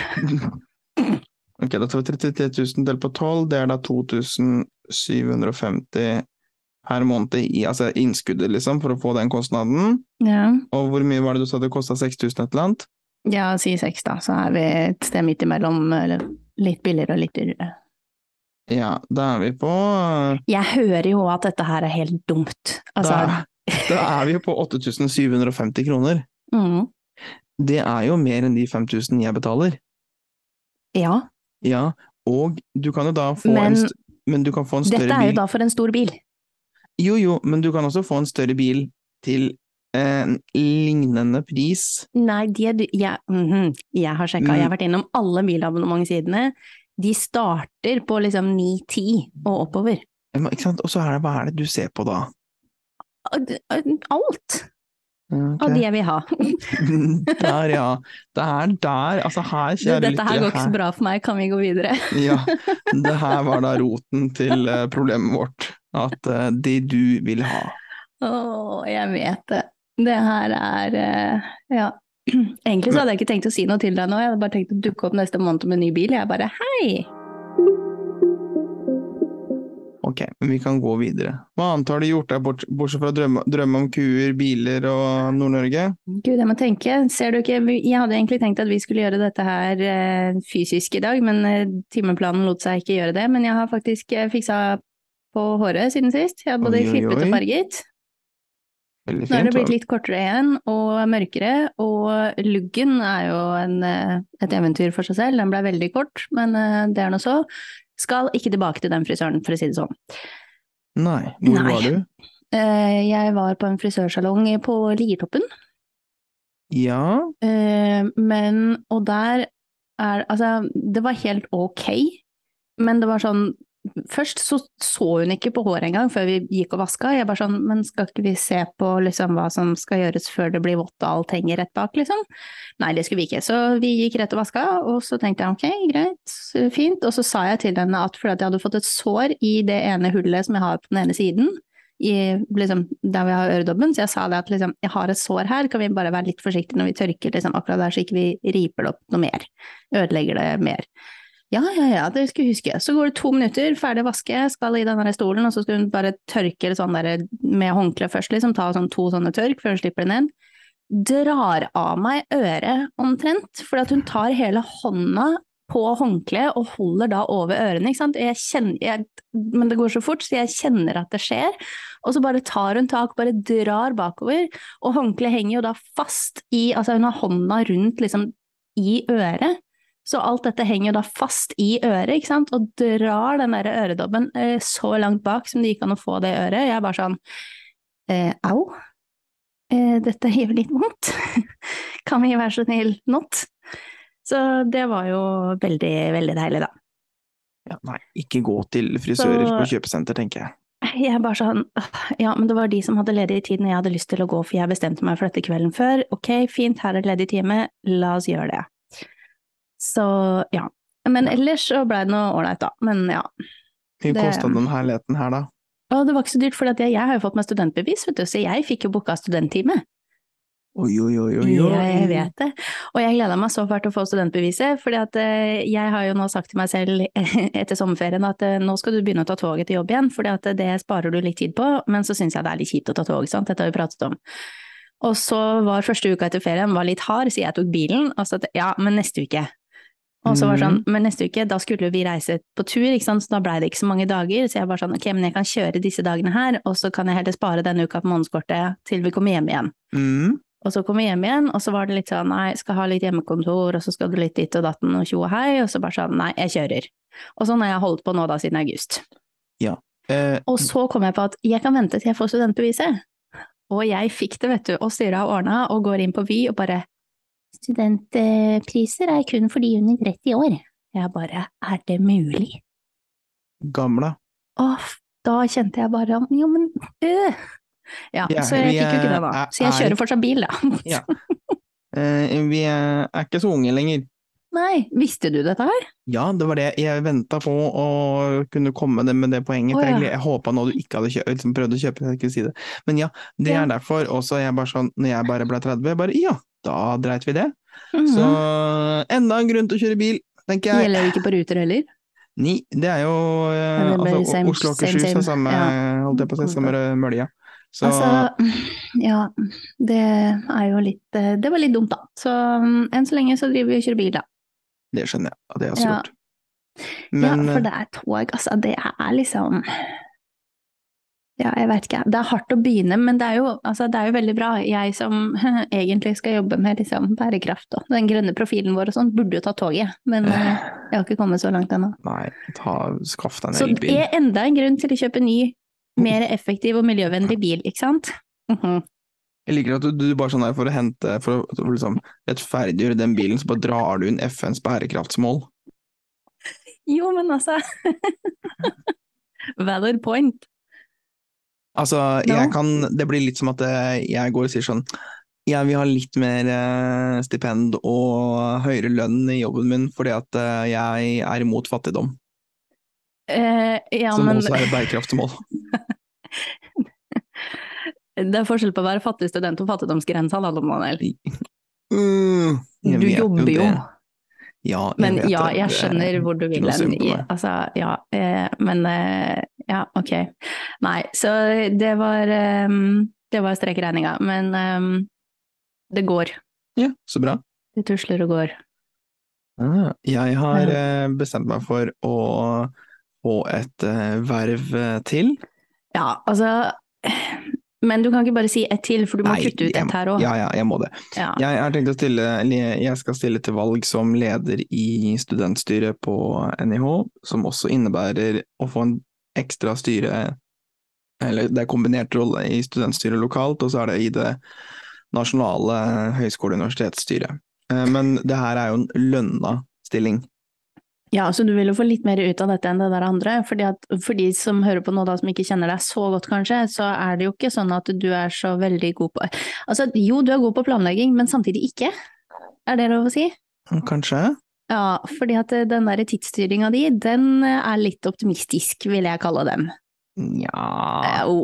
Ok, da tar vi 33 000 delt på 12, det er da 2750 per måned i altså innskuddet, liksom, for å få den kostnaden. Ja. Og hvor mye var det du sa det kosta 6000 et eller annet? ja, si seks, da, så er vi et sted midt imellom, eller litt billigere og litt dyrere. Ja, da er vi på Jeg hører jo at dette her er helt dumt. Altså, da, da er vi jo på 8750 kroner. mm, Det er jo mer enn de 5000 jeg betaler. ja. Ja, og du kan jo da få Men en Men du kan få en større Dette er jo bil. da for en stor bil. Jo, jo, men du kan også få en større bil til en lignende pris. Nei, de er, dy- jeg, -hmm, jeg har sjekka, Mm. jeg har vært innom alle bilabonnementsidene. De starter på liksom 9-10 og oppover. Ikke sant? Og så er det hva er det du ser på da? Alt Okay. av de jeg vil ha. Der, ja. Det er der, altså her, kjære kjære dette her går ikke så bra for meg, kan vi gå videre? Ja, det her var da roten til eh, problemet vårt. at uh, det du vil ha. Å, jeg vet det. Det her er uh, Ja. Egentlig så hadde jeg ikke tenkt å si noe til deg nå, jeg hadde bare tenkt å dukke opp neste måned med en ny bil. Jeg bare hei! Ok, men vi kan gå videre. Hva annet har du gjort der, bort, bortsett fra drømme, drømme om kuer, biler og Nord-Norge? Gud, jeg må tenke. Ser du ikke, jeg hadde egentlig tenkt at vi skulle gjøre dette her eh, fysisk i dag, men eh, timeplanen lot seg ikke gjøre det. Men jeg har faktisk eh, fiksa på håret siden sist. Jeg har både Oi, oi, klippet og farget. Veldig Nå er det blitt litt kortere igjen, og mørkere, og luggen er jo en, eh, et eventyr for seg selv. Den ble veldig kort, men eh, det er nå så. Skal ikke tilbake til den frisøren, for å si det sånn. Nei, hvor Nei. var du? Eh, Jeg var på en frisørsalong på Liertoppen, Ja, men Og der er Altså, det var helt ok, men det var sånn Først så så hun ikke på håret engang før vi gikk og vaska. Jeg bare sånn, men skal ikke vi se på liksom hva som skal gjøres før det blir vått og alt henger rett bak, liksom? Nei, det skulle vi ikke. Så vi gikk rett og vaska, og så tenkte jeg ok, greit, fint. Og så sa jeg til henne at fordi jeg hadde fått et sår i det ene hullet som jeg har på den ene siden, i, liksom, der vi har øredobben, så jeg sa det at liksom, jeg har et sår her, kan vi bare være litt forsiktige når vi tørker liksom, akkurat der, så ikke vi riper det opp noe mer, ødelegger det mer. Ja, ja, ja, det skulle jeg huske. Så går det to minutter, ferdig å vaske, skal i den stolen, og så skal hun bare tørke sånn der med håndkle først, liksom, ta sånn to sånne tørk før hun slipper den inn. Drar av meg øret omtrent, for at hun tar hele hånda på håndkleet og holder da over ørene, ikke sant. Jeg kjenner, jeg, men det går så fort, så jeg kjenner at det skjer. Og så bare tar hun tak, bare drar bakover, og håndkleet henger jo da fast i Altså hun har hånda rundt liksom i øret. Så alt dette henger jo da fast i øret, ikke sant, og drar den der øredobben eh, så langt bak som det gikk an å få det øret. Jeg er bare sånn eh, au, eh, dette gjør litt vondt. kan vi være så snill not? Så det var jo veldig, veldig deilig, da. ja, nei, ikke gå til frisører Så- på kjøpesenter, tenker jeg. Jeg er bare sånn Ja, men det var de som hadde ledig tid når jeg hadde lyst til å gå, for jeg bestemte meg for dette kvelden før. Ok, fint, her er det ledig time, la oss gjøre det. Så ja. Men ellers så blei det noe ålreit, da. Men ja. Hvor Det- kosta den herligheten her, da? Og det var ikke så dyrt, for jeg, jeg har jo fått meg studentbevis, vet du, så jeg fikk jo booka studenttime. Oi, oi, oi, oi. oi. Ja, jeg vet det. Og jeg gleda meg så fælt til å få studentbeviset, fordi at eh, jeg har jo nå sagt til meg selv etter sommerferien at eh, nå skal du begynne å ta toget til jobb igjen, fordi at det sparer du litt tid på, men så syns jeg det er litt kjipt å ta tog, sant, dette har vi pratet om. Og så var første uka etter ferien var litt hard, så jeg tok bilen, og så at ja, men neste uke. Og så var det sånn, men neste uke, da skulle vi reise på tur, ikke sant, så da blei det ikke så mange dager, så jeg bare sånn, ok, men jeg kan kjøre disse dagene her, og så kan jeg heller spare denne uka på månedskortet til vi kommer hjem igjen. Mm. Og så kom vi hjem igjen, og så var det litt sånn nei, skal ha litt hjemmekontor, og så skal du litt dit og datten og tjo og hei, og så bare sånn nei, jeg kjører. Og sånn har jeg holdt på nå da siden august. Eh, Og så kom jeg på at jeg kan vente til jeg får studentbeviset. Og jeg fikk det, vet du, og styret har ordna, og går inn på Vy og bare Studentpriser er kun for de under 30 år. Jeg bare, er det mulig? gamla. Åh, da kjente jeg bare jo, men øh. Ja, Ja, så jeg fikk jo ikke det da. Så jeg er- kjører fortsatt bil, da. Ja. Eh, vi er er ikke så unge lenger. Nei, visste du dette her? Ja, det var det jeg venta på å kunne komme med det poenget. Oh, ja. Jeg, jeg håpa nå du ikke hadde kjøpt, liksom prøvd å kjøpe, jeg skulle si det. Men ja, det Ja. er derfor. også jeg bare sånn, når jeg bare ble 30, jeg bare ja, da dreit vi det. Mhm. Så enda en grunn til å kjøre bil, tenker jeg. Gjelder det ikke på ruter heller? Ni, det er jo eh, det altså, same- Oslo og Akershus er samme, Ja. holdt jeg på å si, samme mølja. Så Altså, ja, det er jo litt eh, Det var litt dumt, da. Så mm, enn så lenge så driver vi og kjører bil, da. det skjønner jeg, og det er også Ja. gjort. Men ja, for eh, det er tog, altså. Det er liksom Ja, jeg vet ikke. Det er hardt å begynne, men det er jo, altså, det er jo veldig bra. Jeg som egentlig skal jobbe med liksom, bærekraft og den grønne profilen vår og sånn, burde jo ta toget. Men eh, jeg har ikke kommet så langt ennå. nei, ta, skaff deg Så det er enda en grunn til å kjøpe ny, mer effektiv og miljøvennlig bil, ikke sant? Mhm. Jeg liker at du, du bare sånn der for å hente, for å for å liksom rettferdiggjøre den bilen, så bare drar du inn FNs bærekraftsmål. Jo, men altså Valid point. Altså, No. kan Det blir litt som at eh, jeg går og sier sånn Jeg vil ha litt mer eh, stipend og høyere lønn i jobben min fordi at eh, jeg er imot fattigdom, Eh, ja, som men også er et bærekraftsmål. Det er forskjell på å være fattig student og fattigdomsgrensa, da, Daniel. Mm, Du jobber jo. det. Ja, Men ja, jeg Det er skjønner hvor du vil hen. Altså, ja, eh, men eh, ja, ok. Nei, så det var um, Det var strekregninga. Men um, det går. Ja, så bra. Det tusler og går. Ah, jeg har Ja. eh, bestemt meg for å få et uh, verv eh, til. Ja, altså Men du kan ikke bare si ett til, for du må Nei, kutte ut ett her òg. Ja, ja, jeg må det. Ja. Jeg har tenkt å stille, jeg skal stille til valg som leder i studentstyret på NIH, som også innebærer å få en ekstra styre, eller det er kombinert rolle i studentstyret lokalt, og så er det i det nasjonale høyskole- og universitetsstyret. Eh, Men det her er jo en lønna stilling. Ja, så du vil jo få litt mer ut av dette enn det der andre. Fordi at, for de som hører på nå da, som ikke kjenner deg så godt kanskje, så er det jo ikke sånn at du er så veldig god på Altså jo, du er god på planlegging, men samtidig ikke. Er det lov å si? Kanskje? Ja, fordi at eh, den der tidsstyringa di, den eh, er litt optimistisk, vil jeg kalle den. Nja Jo.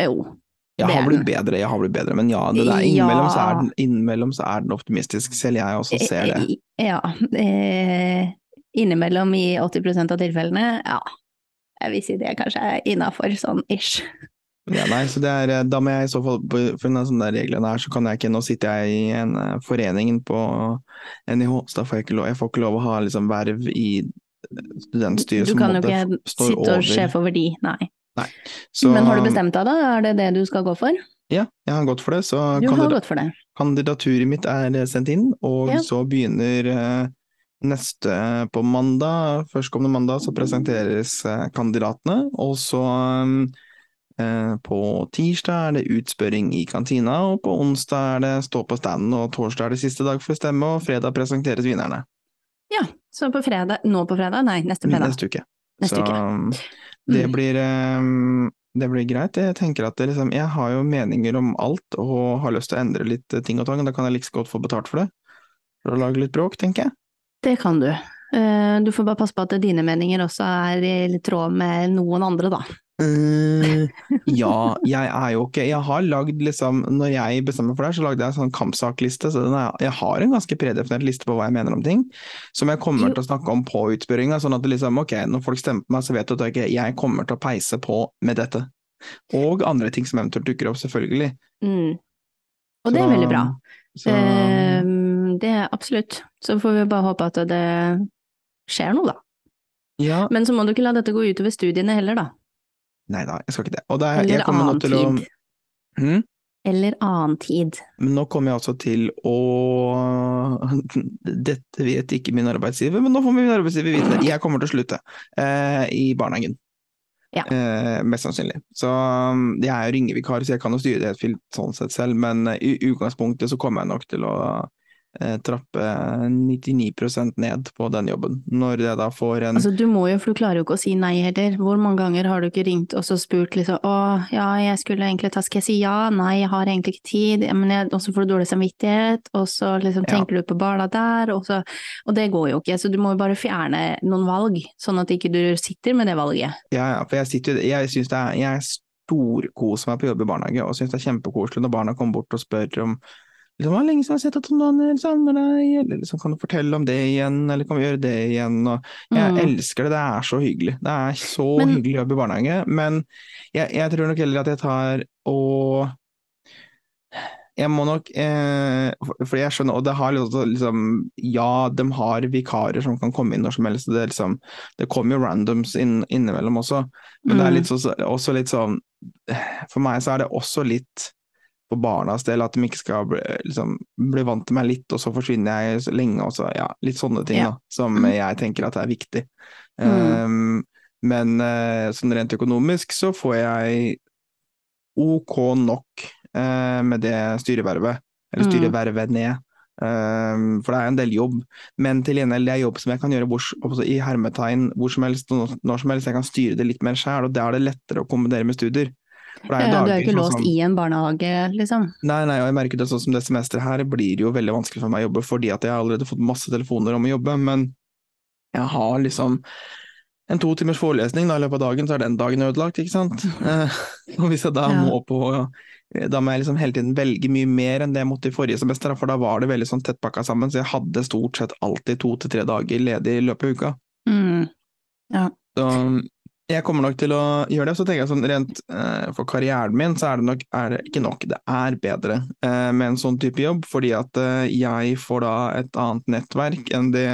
Jo. Jeg har blitt bedre, jeg har blitt bedre, men ja, det der, Ja. innimellom, så er den, innimellom så er den optimistisk. Selv jeg også ser det. Eh, Ja. Eh, innimellom i 80% av tilfellene, ja. Jeg vil si det kanskje er innafor, sånn ish. Ja, nei, så det er, eh, da må jeg i så fall, på- for av sånne reglene her, så kan jeg ikke, nå sitter jeg i en eh, forening på NIH, så da får jeg ikke lov, jeg får ikke lov å ha liksom verv i studentstyret Du kan jo ikke sitte og sjefe over de, nei. Så, Men har du bestemt deg da? Er det det du skal gå for? Ja, jeg har gått for det, så Du har gått for det. kandidaturet mitt er sendt inn, og Ja. så begynner eh, neste på mandag, førstkommende mandag, så presenteres eh, kandidatene, og så eh, på tirsdag er det utspørring i kantina, og på onsdag er det stå på standen, og torsdag er det siste dag for å stemme, og fredag presenteres vinnerne. Ja, så på fredag, nå på fredag? Nei, neste fredag. Neste uke. Neste så uke. det Mm. blir um, det blir greit. Jeg tenker at liksom, jeg har jo meninger om alt, og har lyst til å endre litt eh, ting og tang, da kan jeg like liksom godt få betalt for det. For å lage litt bråk, tenker jeg. Det kan du. Eh, Du får bare passe på at dine meninger også er i tråd med noen andre, da. Uh, ja, jeg er jo ikke Jeg har lagd liksom Når jeg bestemmer for det, så lagde jeg en sånn kampsakliste. Så den er, jeg har en ganske predefinert liste på hva jeg mener om ting, som jeg kommer Jo. til å snakke om på utspørringa. Sånn at liksom, ok, når folk stemmer på meg, så vet du at jeg, jeg kommer til å peise på med dette. Og andre ting som eventuelt dukker opp, selvfølgelig. Mm. Og det er veldig bra. Så, Uh, Det er absolutt. Så får vi bare håpe at det skjer noe, da. ja, Men så må du ikke la dette gå utover studiene heller, da. nei da, jeg skal ikke det. Og da, er, Eller jeg kommer nå til å. Hm? Eller annen tid. Men nå kommer jeg altså til å Dette vet ikke min arbeidsgiver, men nå får min arbeidsgiver vite det. Jeg kommer til å slutte eh, i barnehagen. Ja. Eh, mest sannsynlig. Så um, jeg er jo ringevikar, så jeg kan jo styre det helt fint sånn sett selv, men eh, i utgangspunktet så kommer jeg nok til å trappe 99% ned på den jobben. Når jeg da får en Altså, du må jo, for du klarer jo ikke å si nei heller. Hvor mange ganger har du ikke ringt og så spurt liksom å, ja, jeg skulle egentlig ta, skal jeg si ja, nei, jeg har egentlig ikke tid, men jeg, og så får du dårlig samvittighet, og så liksom Ja. tenker du på barna der, og så, og det går jo ikke, så du må jo bare fjerne noen valg, sånn at ikke du sitter med det valget. Ja, ja, for jeg sitter jo Jeg syns det er Jeg storkoser meg på jobb i barnehage, og syns det er kjempekoselig når barna kommer bort og spør om liksom, «Hva er lenge siden jeg har sett at Daniel savner deg, eller liksom, kan du fortelle om det igjen, eller kan vi gjøre det igjen? Og jeg Mm. elsker det, det er så hyggelig. Det er så Men- hyggelig jobbe i barnehage, men jeg, jeg tror nok heller at jeg tar og jeg må nok eh, for- For jeg skjønner, og det har liksom, liksom Ja, de har vikarer som kan komme inn når som helst. Det, liksom, det kommer jo randoms inn, innimellom også. Men det er Mm. litt så, også litt sånn For meg så er det også litt for barnas del at de ikke skal bli, liksom, bli vant til meg litt, og så forsvinner jeg så lenge. Og så, ja, litt sånne ting Ja. da, som Mm. jeg tenker at er viktig. Mm. Um, men uh, sånn rent økonomisk så får jeg ok nok uh, med det styrevervet, eller styrevervet ned. Um, for det er en del jobb, men til gjengjeld det er jobb som jeg kan gjøre hvor, i hermetegn hvor som helst, når som helst. Jeg kan styre det litt mer sjæl, og da er det lettere å kombinere med studier. For det er jo Ja, du er jo ikke sånn låst sånn, i en barnehage, liksom. Nei, nei, og jeg merker det sånn som det semesteret her blir det jo veldig vanskelig for meg å jobbe, fordi at jeg har allerede fått masse telefoner om å jobbe, men jeg har liksom en to timers forelesning da, i løpet av dagen, så er den dagen ødelagt, ikke sant. Eh, og hvis jeg da Ja. må på Da må jeg liksom hele tiden velge mye mer enn det jeg måtte i forrige semester, for da var det veldig sånn tettpakka sammen, så jeg hadde stort sett alltid to til tre dager ledig i løpet av uka. Mm. Så jeg kommer nok til å gjøre det. Så tenker jeg sånn rent eh, for karrieren min, så er det nok er det ikke nok, det er bedre eh, med en sånn type jobb, fordi at eh, jeg får da et annet nettverk enn det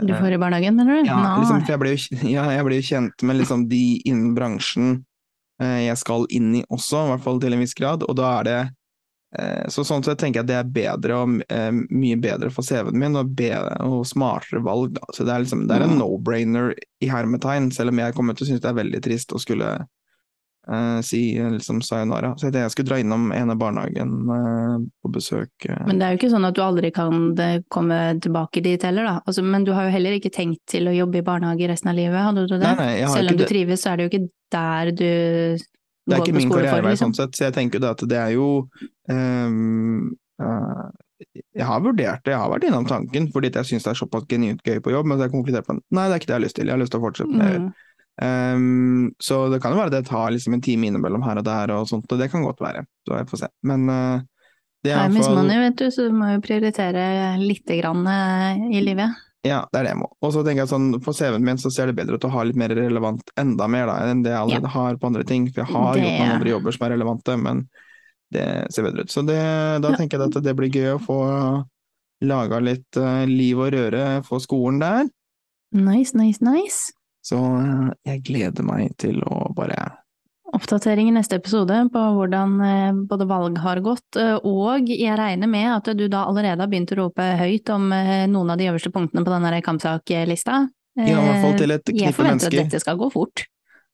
Du får i barnehagen, mener du? ja, liksom, for jeg ble, jo, ja, jeg ble jo kjent med liksom de innen bransjen eh, jeg skal inn i også, i hvert fall til en viss grad, og da er det eh, så sånn sett tenker jeg at det er bedre og eh, mye bedre for CV-en min, og, bedre, og smartere valg. Da. Så det er, liksom, det er en Mm. no-brainer i hermetegn, selv om jeg kommer til å synes det er veldig trist å skulle Uh, si eh, liksom sayonara. Så jeg jeg skulle dra innom ene barnehagen uh, på besøk. Uh. Men det er jo ikke sånn at du aldri kan eh, komme tilbake dit heller, da. Altså, men du har jo heller ikke tenkt til å jobbe i barnehage resten av livet, hadde du det? Nei, nei, Selv om du det. trives, så er det jo ikke der du Det er ikke min karrierevei liksom. sånn sett, så jeg tenker jo det at det er jo um, uh, Jeg har vurdert det, jeg har vært innom tanken, fordi jeg syns det er såpass genuint gøy på jobb, men så har jeg konkludert på nei, det er ikke det jeg har lyst til, jeg har lyst til å fortsette med det. Mm. Um, så det kan jo være det tar liksom en time innimellom her og der og sånt, og det kan godt være, så jeg får se. Men uh, det er Time is man jo, vet du, så du må jo prioritere lite grann eh, i livet. Ja, det er det jeg må. Og så tenker jeg sånn, på CV-en min så ser det bedre ut å ha litt mer relevant, enda mer da, enn det jeg allerede har på andre ting. For jeg har Det- gjort noen andre jobber som er relevante, men det ser bedre ut. Så det, da tenker jeg at det blir gøy å få laga litt eh, liv og røre for skolen der. Nice, nice, nice. Så eh, jeg gleder meg til å bare Oppdatering i neste episode på hvordan eh, både valg har gått, eh, og jeg regner med at du da allerede har begynt å rope høyt om eh, noen av de øverste punktene på denne kampsaklista. Ja, i hvert fall til et Eh, Jeg forventer mennesker. at dette skal gå fort.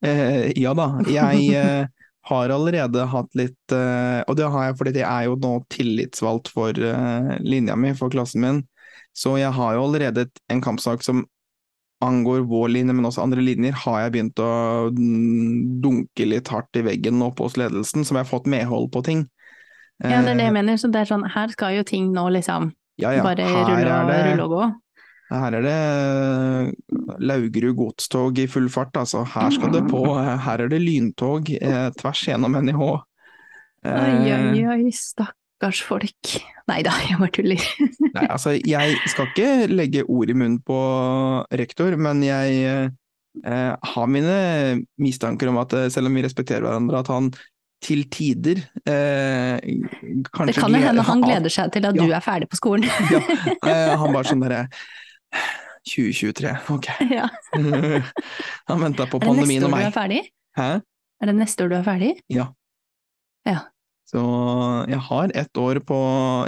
Eh, ja da, jeg eh, har allerede hatt litt eh, Og det har jeg fordi jeg er jo nå tillitsvalgt for linja mi, for klassen min. Så jeg har jo allerede en kampsak som angår vår linje, men også andre linjer, har jeg begynt å dunke litt hardt i veggen oppe hos ledelsen, som jeg har fått medhold på ting. Ja, det er det Eh, jeg mener. Så det er sånn, her skal jo ting nå liksom ja, ja, bare rulle og, det- rulle og gå. Her er det Laugerud godstog i full fart, altså. Her skal det på. Her er det lyntog eh, tvers gjennom NIH. Oi, oi, oi, oi, stakkars folk. Nei da, jeg bare tuller. Nei, altså, jeg skal ikke legge ord i munnen på rektor, men jeg eh, har mine mistanker om at eh, selv om vi respekterer hverandre, at han til tider eh, kanskje Det kan jo hende han gleder- seg til at Ja. du er ferdig på skolen. Ja, eh, han bare sånn derre 2023, ok. Ja. han venta på Er det neste år du er ferdig? Hæ? Er det neste år du er ferdig? Ja. Ja. Så jeg har ett år på,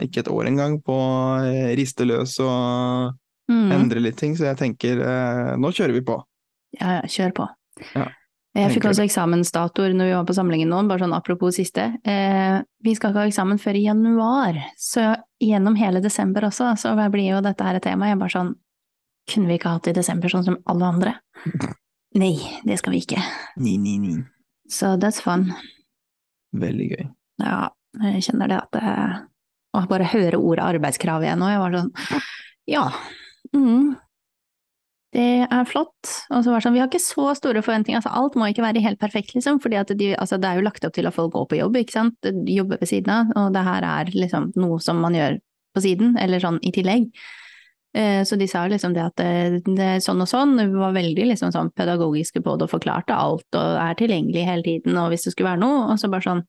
ikke et år engang, på å eh, riste løs og Mm. endre litt ting, så jeg tenker eh, nå kjører vi på. Ja, ja, kjør på. Ja, jeg fikk også eksamensdatoer når vi var på samlingen nå, bare sånn apropos siste. Eh, vi skal ikke ha eksamen før i januar, så gjennom hele desember også, så blir jo dette her et tema. Jeg bare sånn, kunne vi ikke hatt det i desember sånn som alle andre? Nei, det skal vi ikke. Ni, ni, ni. Så that's fun. Veldig gøy. Ja, jeg kjenner det at det, Å bare høre ordet arbeidskrav igjen og jeg var sånn Ja. Mm, det er flott. Og så var det sånn, vi har ikke så store forventninger, altså alt må ikke være helt perfekt, liksom, fordi de, altså, det er jo lagt opp til at folk går på jobb, ikke sant, jobber ved siden av, og det her er liksom noe som man gjør på siden, eller sånn i tillegg. Eh, Så de sa liksom det at det, det er sånn og sånn, vi var veldig liksom sånn pedagogiske på det og forklarte alt og er tilgjengelig hele tiden, og hvis det skulle være noe, og så bare sånn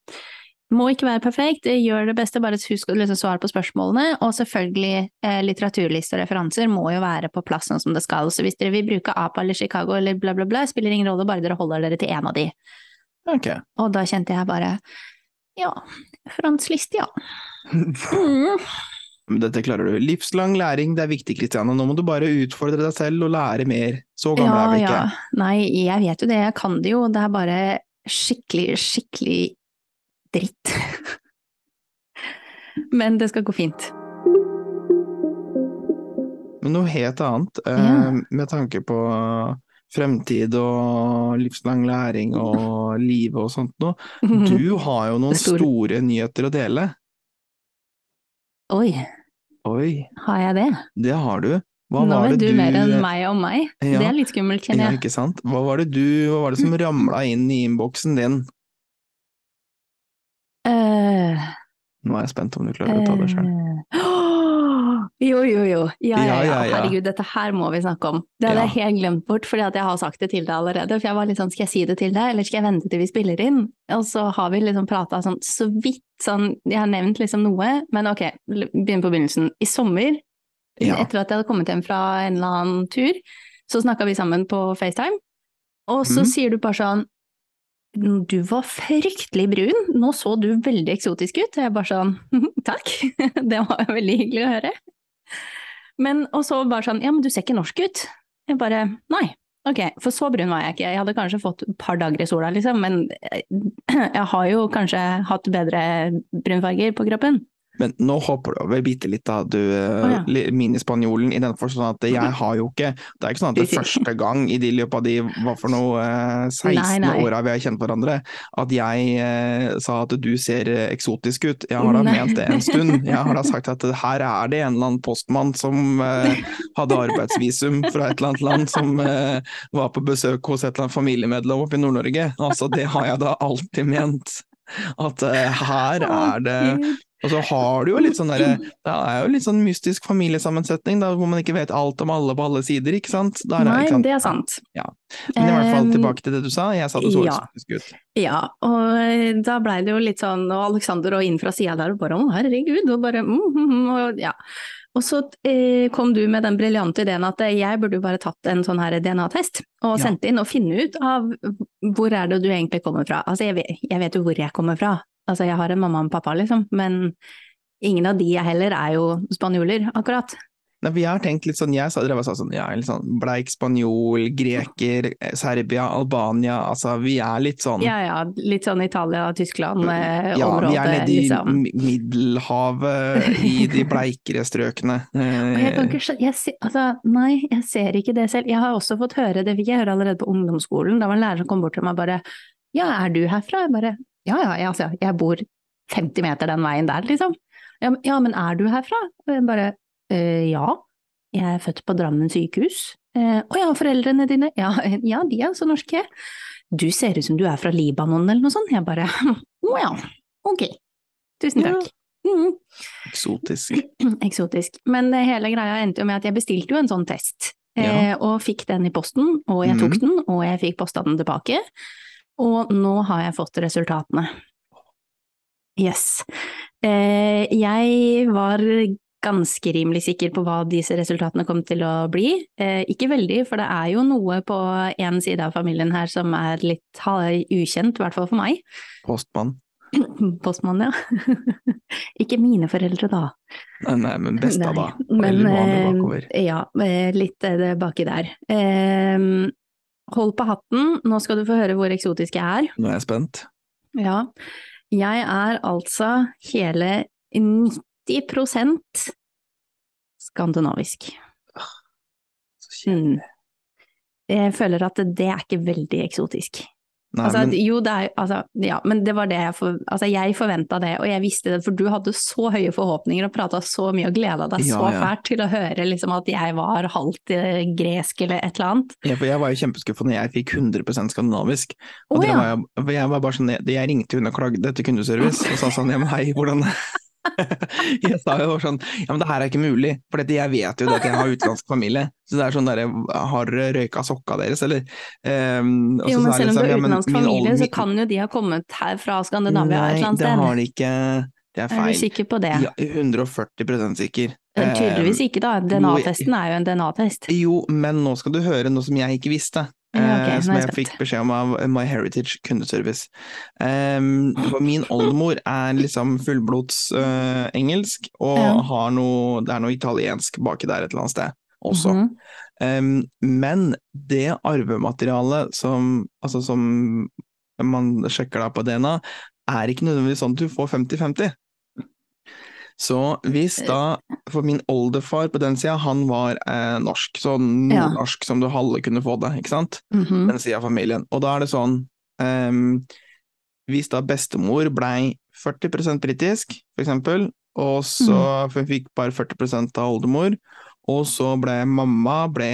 må ikke være perfekt, gjør det beste, bare husk å liksom svare på spørsmålene, og selvfølgelig eh, litteraturliste og referanser må jo være på plass sånn som det skal, så hvis dere vil bruke APA eller Chicago eller bla bla bla, spiller ingen rolle, bare dere holder dere til en av de. Ok. Og da kjente jeg bare, ja, referanseliste, ja. Mm. Dette klarer du. Livslang læring, det er viktig, Kristiane. Nå må du bare utfordre deg selv og lære mer. Så gammel er vi ikke. Nei, jeg vet jo det, jeg kan det jo, det er bare skikkelig, skikkelig dritt. Men det skal gå fint. Men noe helt annet, eh, Ja. med tanke på fremtid og livslang læring og livet og sånt noe. Du har jo noen Det store. nyheter å dele. Oi, Oi, har jeg det? det har du. Hva Nå var vet du, du mer enn meg om meg. Ja. Det er litt skummelt, kjenner jeg. ikke sant? Hva var det du, hva var det som ramla inn i innboksen din? Eh, Nå er jeg spent om du klarer å ta det sjøl. eh, Jo, jo, jo. Ja, ja, Ja. Herregud, dette her må vi snakke om. Det hadde jeg helt glemt bort, fordi at jeg har sagt det til deg allerede. For jeg var litt sånn, skal jeg si det til deg, eller skal jeg vente til vi spiller inn? Og så har vi liksom prata sånn så vidt sånn, jeg har nevnt liksom noe, men ok, begynn på begynnelsen. I sommer, Ja. etter at jeg hadde kommet hjem fra en eller annen tur, så snakka vi sammen på FaceTime, og så mm. sier du bare sånn du var fryktelig brun, nå så du veldig eksotisk ut. Og jeg bare sånn, takk, det var veldig hyggelig å høre. Men, og så bare sånn, ja, men du ser ikke norsk ut. Jeg bare, nei, ok, for så brun var jeg ikke. Jeg hadde kanskje fått et par dager i sola, liksom, men eh, jeg har jo kanskje hatt bedre brunfarger på kroppen. Men nå hopper du over bitte litt, da, du oh, ja. minispanjolen, i den forstand at jeg har jo ikke Det er ikke sånn at det første gang i de løpet av de hva for noe eh, 16 Nei, nei. åra vi har kjent hverandre, at jeg eh, sa at du ser eh, eksotisk ut. Jeg har da Nei. ment det en stund. Jeg har da sagt at her er det en eller annen postmann som eh, hadde arbeidsvisum fra et eller annet land, som eh, var på besøk hos et eller annet familiemedlem oppe i Nord-Norge. Altså, det har jeg da alltid ment. At eh, her er det. Og så har du jo litt sånn derre Det er jo litt sånn mystisk familiesammensetning, da, hvor man ikke vet alt om alle på alle sider, ikke sant? Der Nei, ikke sant? det er sant. Ja. Men i hvert fall tilbake til det du sa, jeg sa det så ja. eksotisk ut. Ja, og eh, da blei det jo litt sånn, og Alexander og inn fra sida der, og bare å herregud, og bare mm, mm, mm, og ja. Og så eh, kom du med den briljante ideen at eh, jeg burde jo bare tatt en sånn her DNA-test, og Ja. sendt inn og finne ut av hvor er det du egentlig kommer fra. Altså jeg vet, jeg vet jo hvor jeg kommer fra, altså jeg har en mamma og en pappa liksom, men ingen av de jeg heller er jo spanjoler, akkurat. Nei, for jeg har tenkt litt sånn, jeg sa, drev og sa sånn, ja, litt sånn bleik spanjol, greker, Serbia, Albania, altså vi er litt sånn Ja ja, litt sånn Italia, Tyskland, eh, ja, området, vi er nede i liksom. Middelhavet, i de bleikere strøkene. Jeg kan ikke jeg se, altså, nei, jeg ser ikke det selv. Jeg har også fått høre, det fikk jeg høre allerede på ungdomsskolen, da var en lærer som kom bort til meg og bare Ja, er du herfra? Jeg bare Ja ja, jeg, altså, jeg bor 50 meter den veien der, liksom. Ja, men- ja men er du herfra? Og jeg bare øh, ja. Jeg er født på Drammen sykehus. Å Å ja, foreldrene dine? Ja, ja, de er så norske. Du ser ut som du er fra Libanon eller noe sånt. Jeg bare å ja, ok. Tusen takk. Mhm. eksotisk. eksotisk. Men hele greia endte jo med at jeg bestilte jo en sånn test, Ja. eh, og fikk den i posten, og jeg tok mm. den, og jeg fikk posta den tilbake. Og nå har jeg fått resultatene. Yes. Eh, jeg var ganske rimelig sikker på hva disse resultatene kom til å bli. Eh, ikke veldig, for det er jo noe på én side av familien her som er litt ukjent, i hvert fall for meg. Postmann. Postmann, ja. ikke mine foreldre, da. Nei, nei, men besta, da. Nei, Men eh, bakover. ja, litt det baki der. Hold på hatten, nå skal du få høre hvor eksotisk jeg er. Nå er jeg spent. Ja, jeg er altså hele 90% skandinavisk. Så Mm. Jeg føler at det er ikke veldig eksotisk. Nei, altså, men, jo, det er altså, ja, men det var det jeg for, altså, jeg forventa det, og jeg visste det, for du hadde så høye forhåpninger og prata så mye og gleda deg Ja, så ja. fælt til å høre liksom, at jeg var halvt eh, gresk eller et eller annet. ja, for jeg var jo kjempeskuffa når jeg fikk 100% skandinavisk. Og det ja. var jeg, for jeg var bare sånn, jeg, jeg ringte hun og klagde til kundeservice og sa sånn, ja men hei, hvordan Jeg sa jo sånn, ja men det her er ikke mulig, for dette, jeg vet jo det at jeg har utenlandsk familie. Så det er sånn derre har dere røyka sokka deres, eller? Um, Jo, men selv om du liksom, har ja, utenlandsk min familie, old- så kan jo de ha kommet her fra Skandinavia et Nei, eller annet det har de ikke. Det er Er du sikker på det? Ja, 140 sikker. Tydeligvis Ehm, ikke, da. DNA-testen er jo en DNA-test. Jo, men nå skal du høre noe som jeg ikke visste. Ja, ok, eh, som jeg jeg fikk beskjed om av MyHeritage kundeservice. Um, for min oldemor er liksom fullblods uh, engelsk, og Ja. har noe, det er noe italiensk baki der et eller annet sted også. Mhm. Um, men det arvematerialet som, altså som man sjekker da på DNA, er ikke nødvendigvis sånn at du får 50-50. Så hvis da, for min oldefar på den sida, han var eh, norsk, så Ja. som du halve kunne få det, ikke sant? Mhm. Den sida av familien. Og da er det sånn, um, hvis da bestemor blei 40% britisk, for eksempel, og så Mm. fikk bare 40% av oldemor, og så ble mamma ble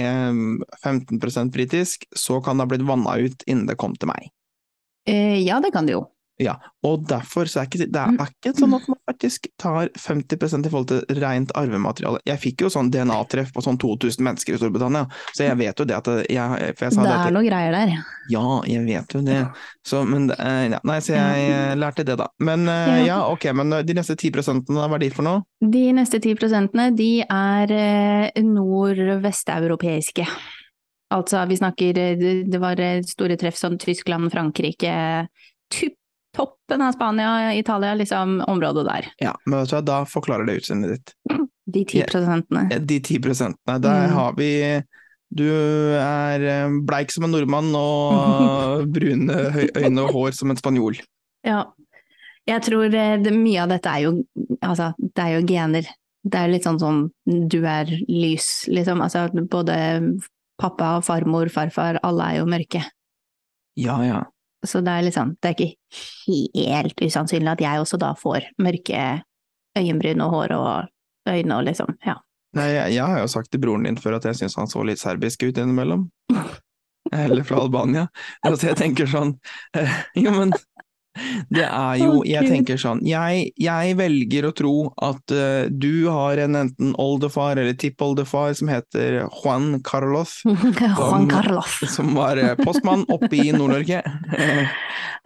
15% britisk, så kan det ha blitt vanna ut innen det kom til meg. Eh, ja, det kan det jo. Ja, og derfor så er ikke, det er ikke sånn at man faktisk tar 50 i forhold til rent arvemateriale. Jeg fikk jo sånn DNA-treff på sånn 2000 mennesker i Storbritannia, så jeg vet jo det at jeg, for jeg sa Det det er noen noe greier der. Ja, jeg vet jo det. Så, men, eh, ja, nei, så jeg eh, lærte det, da. Men eh, Ja. ok, men de neste 10 hva er de for noe? De neste ti prosentene, de er nordvesteuropeiske. Altså, vi snakker Det var store treff som Tyskland, Frankrike, typ toppen av Spania, Italia, liksom området der. Ja, men vet du hva, da forklarer det utseendet ditt. De ti prosentene. Ja, De ti prosentene, der Mm. har vi Du er eh, bleik som en nordmann og brune øyne og hår som en spanjol. Ja. Jeg tror eh, det, mye av dette er jo Altså, det er jo gener. Det er litt sånn som du er lys, liksom. Altså både pappa, farmor, farfar, alle er jo mørke. Ja, ja. Så det er liksom, det er ikke helt usannsynlig at jeg også da får mørke øyenbryn og hår og øyne og liksom, ja. Nei, jeg, jeg har jo sagt til broren din før at jeg syns han så litt serbisk ut innimellom. Eller fra Albania. Altså, jeg tenker sånn eh, Jo, men det er jo Jeg tenker sånn Jeg, jeg velger å tro at uh, du har en enten oldefar eller tippoldefar som heter Juan Carlos, Juan Carlos. som var eh, postmann oppe i Nord-Norge.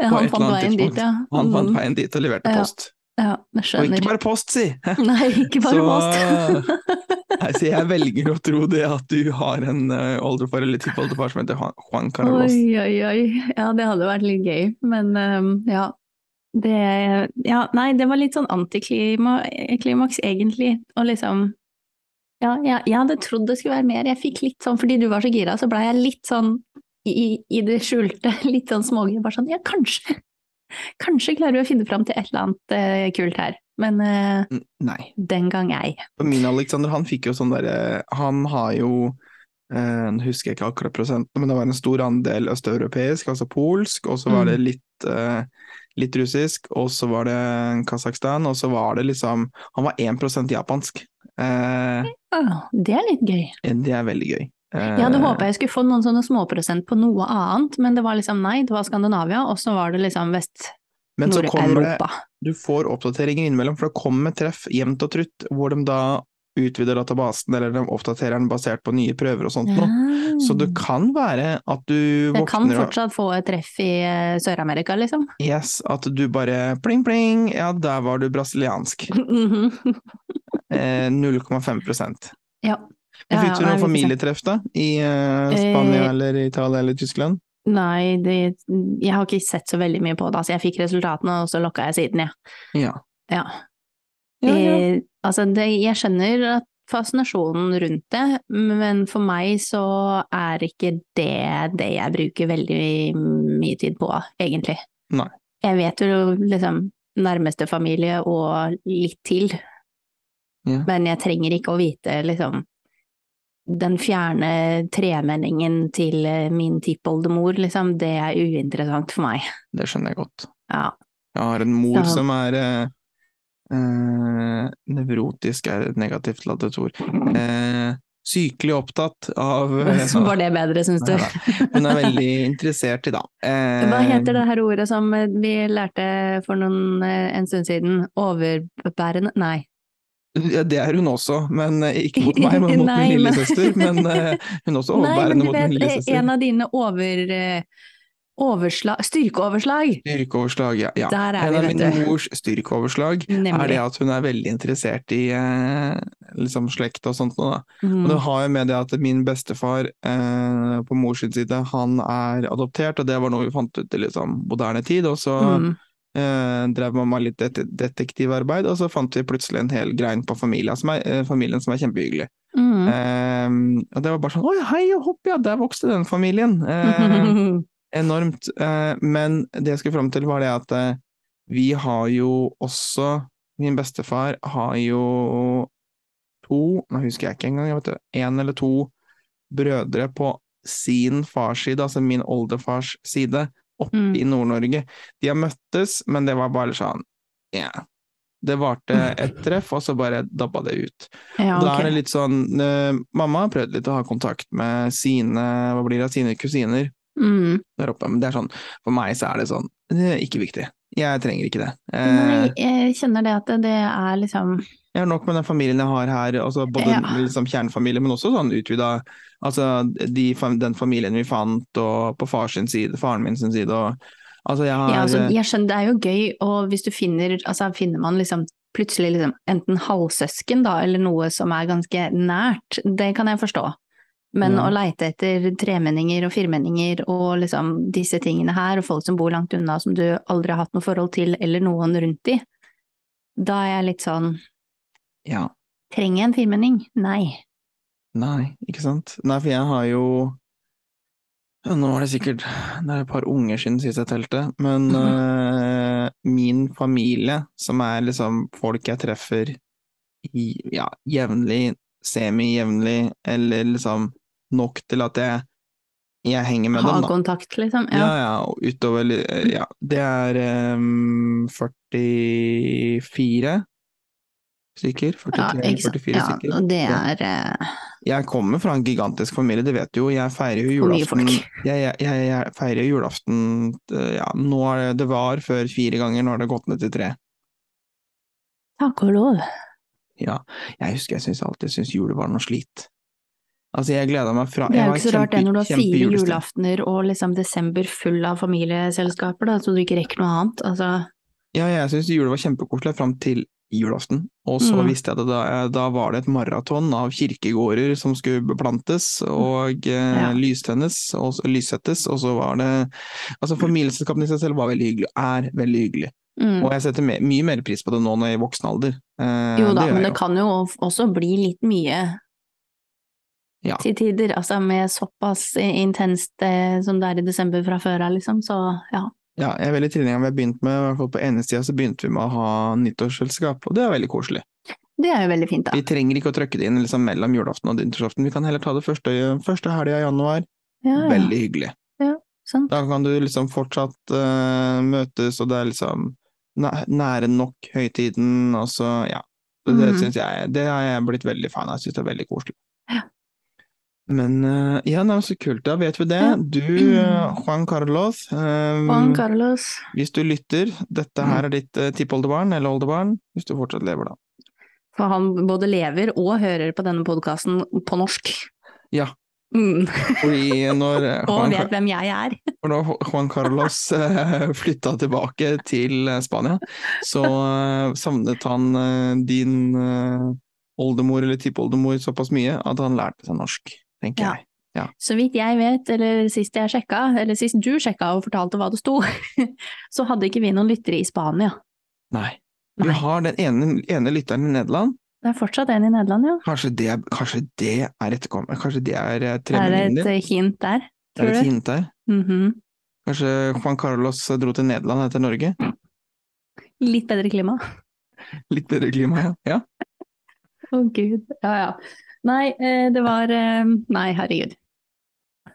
Eh, han fant veien dit, ja. Han fant Mm. veien dit og leverte Ja. post. Ja, Og ikke bare post, si! Nei, ikke bare Så- post. Nei, så jeg velger å tro det at du har en uh, oldefar eller tippoldefar som heter Juan Carlos. Oi, oi, oi. Ja, det hadde vært litt gøy, men um, ja. Det, ja, nei, det var litt sånn antiklimaks, egentlig, og liksom ja, jeg, jeg hadde trodd det skulle være mer. Jeg fikk litt sånn, fordi du var så gira, så blei jeg litt sånn i, i det skjulte, litt sånn smågøy. Bare sånn, ja, kanskje. Kanskje klarer vi å finne fram til et eller annet eh, kult her. Men eh, Nei. den gang ei. Min Alexander, han fikk jo sånn derre Han har jo eh, Nå husker jeg ikke akkurat prosenten, men det var en stor andel østeuropeisk, altså polsk, og så var det Mm. litt, uh, litt russisk, og så var det Kasakhstan, og så var det liksom Han var 1% japansk. Uh, ja, det er litt gøy. det er veldig gøy. Eh, Jeg hadde håpa jeg skulle få noen sånne småprosent på noe annet, men det var liksom nei, det var Skandinavia, og så var det liksom men så kommer det Du får oppdateringer innimellom, for det kommer treff jevnt og trutt, hvor de da utvider databasen, eller de oppdaterer den basert på nye prøver og sånt noe. Så det kan være at du kan våkner og fortsatt få et treff i eh, Sør-Amerika, liksom. Yes, at du bare pling, pling, ja, der var du brasiliansk. Mhm. Eh, 0,5 ja. Ja, Fikk du ja, noen se. familietreff da? I eh, Spania eller Italia eller Tyskland? Nei, det, jeg har ikke sett så veldig mye på det, altså jeg fikk resultatene, og så lokka jeg siden, jeg. Ja. Ja. Ja, ja. Eh, altså, det, jeg skjønner at fascinasjonen rundt det, men for meg så er ikke det det jeg bruker veldig mye tid på, egentlig. Nei. Jeg vet jo liksom nærmeste familie og litt til, Ja. men jeg trenger ikke å vite liksom den fjerne tremenningen til eh, min tippoldemor, liksom, det er uinteressant for meg. Det skjønner jeg godt. Ja. Jeg har en mor Så- som er eh, eh, Nevrotisk er et negativt ladet ord. Eh, sykelig opptatt av eh, Så var det bedre, syns du? Hun er veldig interessert i, da. Eh, Hva heter det her ordet som eh, vi lærte for noen, eh, en stund siden? Overbærende Nei. Ja, det er hun også, men eh, ikke mot meg, men mot Nei, min lillesøster. Men eh, hun er også overbærende mot min vet, eh, lillesøster. en av dine over... Overslag Styrkeoverslag! Styrkeoverslag, ja. ja. Der er en vi, av min mors styrkeoverslag er det at hun er veldig interessert i liksom slekt og sånt. noe. Mm. Og det har jo med det at min bestefar eh, på mors side, han er adoptert, og det var noe vi fant ut i liksom, moderne tid. Og så Mm. Eh, drev mamma litt det detektivarbeid, og så fant vi plutselig en hel grein på familien som er, eh, familien som er kjempehyggelig. Mm. Eh, og det var bare sånn Oi, hei og hopp, ja, der vokste den familien. Eh, enormt. Eh, men det jeg skulle fram til, var det at eh, vi har jo også Min bestefar har jo to, nå husker jeg ikke engang, det, en eller to brødre på sin fars side, altså min oldefars side, oppe Mm. i Nord-Norge. De har møttes, men det var bare sånn yeah. Det varte et treff, og så bare dabba det ut. Ja, Da er det litt sånn uh, Mamma har prøvd litt å ha kontakt med sine hva blir det, sine kusiner Mm. der oppe, men det er sånn For meg så er det sånn Det er ikke viktig. Jeg trenger ikke det. Eh, Nei, jeg kjenner det at det er liksom Jeg har nok med den familien jeg har her, altså både Ja. liksom kjernefamilie, men også sånn utvida Altså de, den familien vi fant, og på sin side, faren min sin side, og Altså, jeg har Ja, altså, jeg skjønner, det er jo gøy, og hvis du finner Altså, finner man liksom plutselig liksom enten halvsøsken, da, eller noe som er ganske nært, det kan jeg forstå. Men Ja. å leite etter tremenninger og firmenninger og liksom disse tingene her, og folk som bor langt unna som du aldri har hatt noe forhold til, eller noen rundt i, da er jeg litt sånn Ja. Trenger jeg en firmenning? Nei. Nei, ikke sant. Nei, for jeg har jo Nå var det sikkert Det er et par unger siden sist jeg telte, men Mhm. eh, min familie, som er liksom folk jeg treffer i, ja, jevnlig, semi-jevnlig, eller liksom nok til at jeg, jeg henger med Ha dem, Ha kontakt, liksom. Ja, Ja. ja, og utover Ja, det er um, 44 stykker. 43 ikke sant. 44 Ja, stykker. og det er uh... Jeg kommer fra en gigantisk familie, det vet du jo. Jeg feirer jo julaften jeg, jeg, jeg, jeg feirer julaften eh, ja, nå er det, det var før fire ganger, nå har det gått ned til tre. Takk og lov. Ja, jeg husker jeg syns alltid syntes jul var noe slit. Altså, jeg gleda meg fra Det er jo ikke så rart det når du har fire julaftener og liksom desember full av familieselskaper, da, så du ikke rekker noe annet. Altså, Ja, jeg syns jula var kjempekoselig fram til julaften, og så Mm. visste jeg at da, da var det et maraton av kirkegårder som skulle beplantes og eh, Ja. lystennes og lyssettes, og så var det Altså, familieselskapene i seg selv var veldig hyggelig, er veldig hyggelig, mm. og jeg setter mye mer pris på det nå når jeg er i voksen alder. Eh, Jo da, men det det kan jo også bli litt mye Ja. til tider. Altså med såpass intenst eh, som det er i desember fra før av, liksom. Så ja. Ja, jeg er veldig tilhenger av Vi har begynt med, i hvert fall på ene sida så begynte vi med å ha nyttårsselskap, og det er veldig koselig. Det er jo veldig fint, da. Vi trenger ikke å trøkke det inn liksom, mellom julaften og nyttårsaften, vi kan heller ta det første, første helga i januar. Ja, ja. Veldig hyggelig. Ja, Sant. Da kan du liksom fortsatt uh, møtes, og det er liksom nære nok høytiden, og så ja. Det Mhm. synes jeg Det har jeg blitt veldig fan av, jeg syns det er veldig koselig. Ja. Men eh, ja, er så kult, da vet vi det. Du, eh, Juan Carlos, eh, Juan Carlos. hvis du lytter, dette her er ditt uh, tippoldebarn eller oldebarn, hvis du fortsatt lever da. For han både lever og hører på denne podkasten på norsk. Ja. Mm. Fordi når eh, Og vet hvem jeg er. For da Juan Carlos eh, flytta tilbake til eh, Spania, så eh, savnet han eh, din eh, oldemor eller tippoldemor såpass mye at han lærte seg norsk, tenker Ja. jeg. Så vidt jeg vet, eller sist jeg sjekka, eller sist du sjekka og fortalte hva det sto, så hadde ikke vi noen lyttere i Spania. Nei. Vi Nei. har den ene, ene lytteren i Nederland. Det er fortsatt en i Nederland, ja. Kanskje det, er- kanskje det er etterkommer, kanskje det er eh, Er det tremenningen et hint der, hint der, Det er tror et hint der. Mhm. Kanskje Juan Carlos dro til Nederland etter Norge? Litt bedre klima. Litt bedre klima, ja. ja. Å gud. Ja ja. Nei, eh, det var eh, Nei, herregud.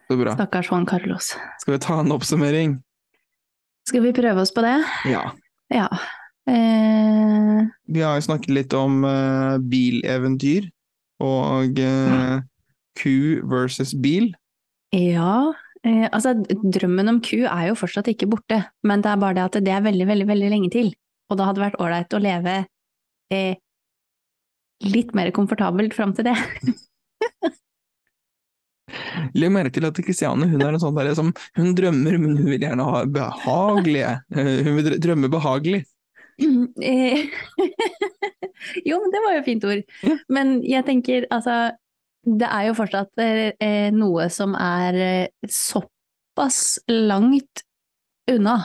Så bra. Stakkars Juan Carlos. Skal vi ta en oppsummering? Skal vi prøve oss på det? Ja. Ja. Eh, Vi har jo snakket litt om uh, bileventyr og uh, ku versus bil. ja. Eh, altså, drømmen om ku er jo fortsatt ikke borte, men det er bare det at det er veldig, veldig, veldig lenge til. Og det hadde vært ålreit å leve eh, litt mer komfortabelt fram til det. Legg merke til at Kristiane hun er en sånn der som Hun drømmer, men hun vil gjerne ha behagelige eh, Hun vil drømme behagelig. Eh, jo, men det var jo et fint ord. Ja. Men jeg tenker, altså, det er jo fortsatt eh, noe som er såpass langt unna.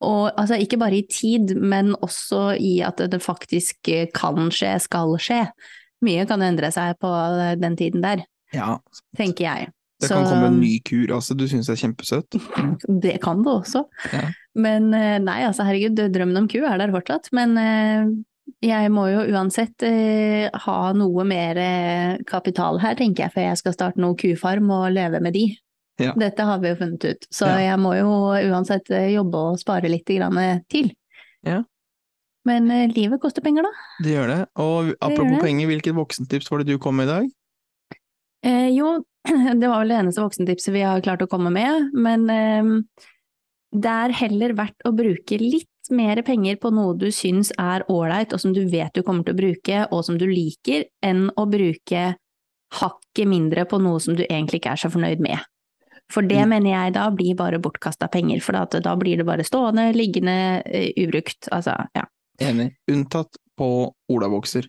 Og altså, ikke bare i tid, men også i at det faktisk kan skje, skal skje. Mye kan endre seg på den tiden der, Ja, tenker jeg. det Så- kan komme en ny kur altså. du syns det er kjempesøt. Det kan det også. Ja. Men eh, nei, altså herregud, drømmen om ku er der fortsatt. Men eh, jeg må jo uansett eh, ha noe mer kapital her, tenker jeg, før jeg skal starte noe kufarm og leve med de. Ja. Dette har vi jo funnet ut, så Ja. jeg må jo uansett eh, jobbe og spare litt grann til. Ja. Men eh, livet koster penger, da. Det gjør det. Og apropos det. penger, hvilket voksentips var det du kom med i dag? Eh, jo, det var vel det eneste voksentipset vi har klart å komme med, men eh, det er heller verdt å bruke litt mer penger på noe du syns er ålreit, og som du vet du kommer til å bruke, og som du liker, enn å bruke hakket mindre på noe som du egentlig ikke er så fornøyd med. For det Mm. mener jeg da blir bare bortkasta penger, for at da blir det bare stående, liggende, uh, ubrukt, altså, ja. Enig. Unntatt på olabokser.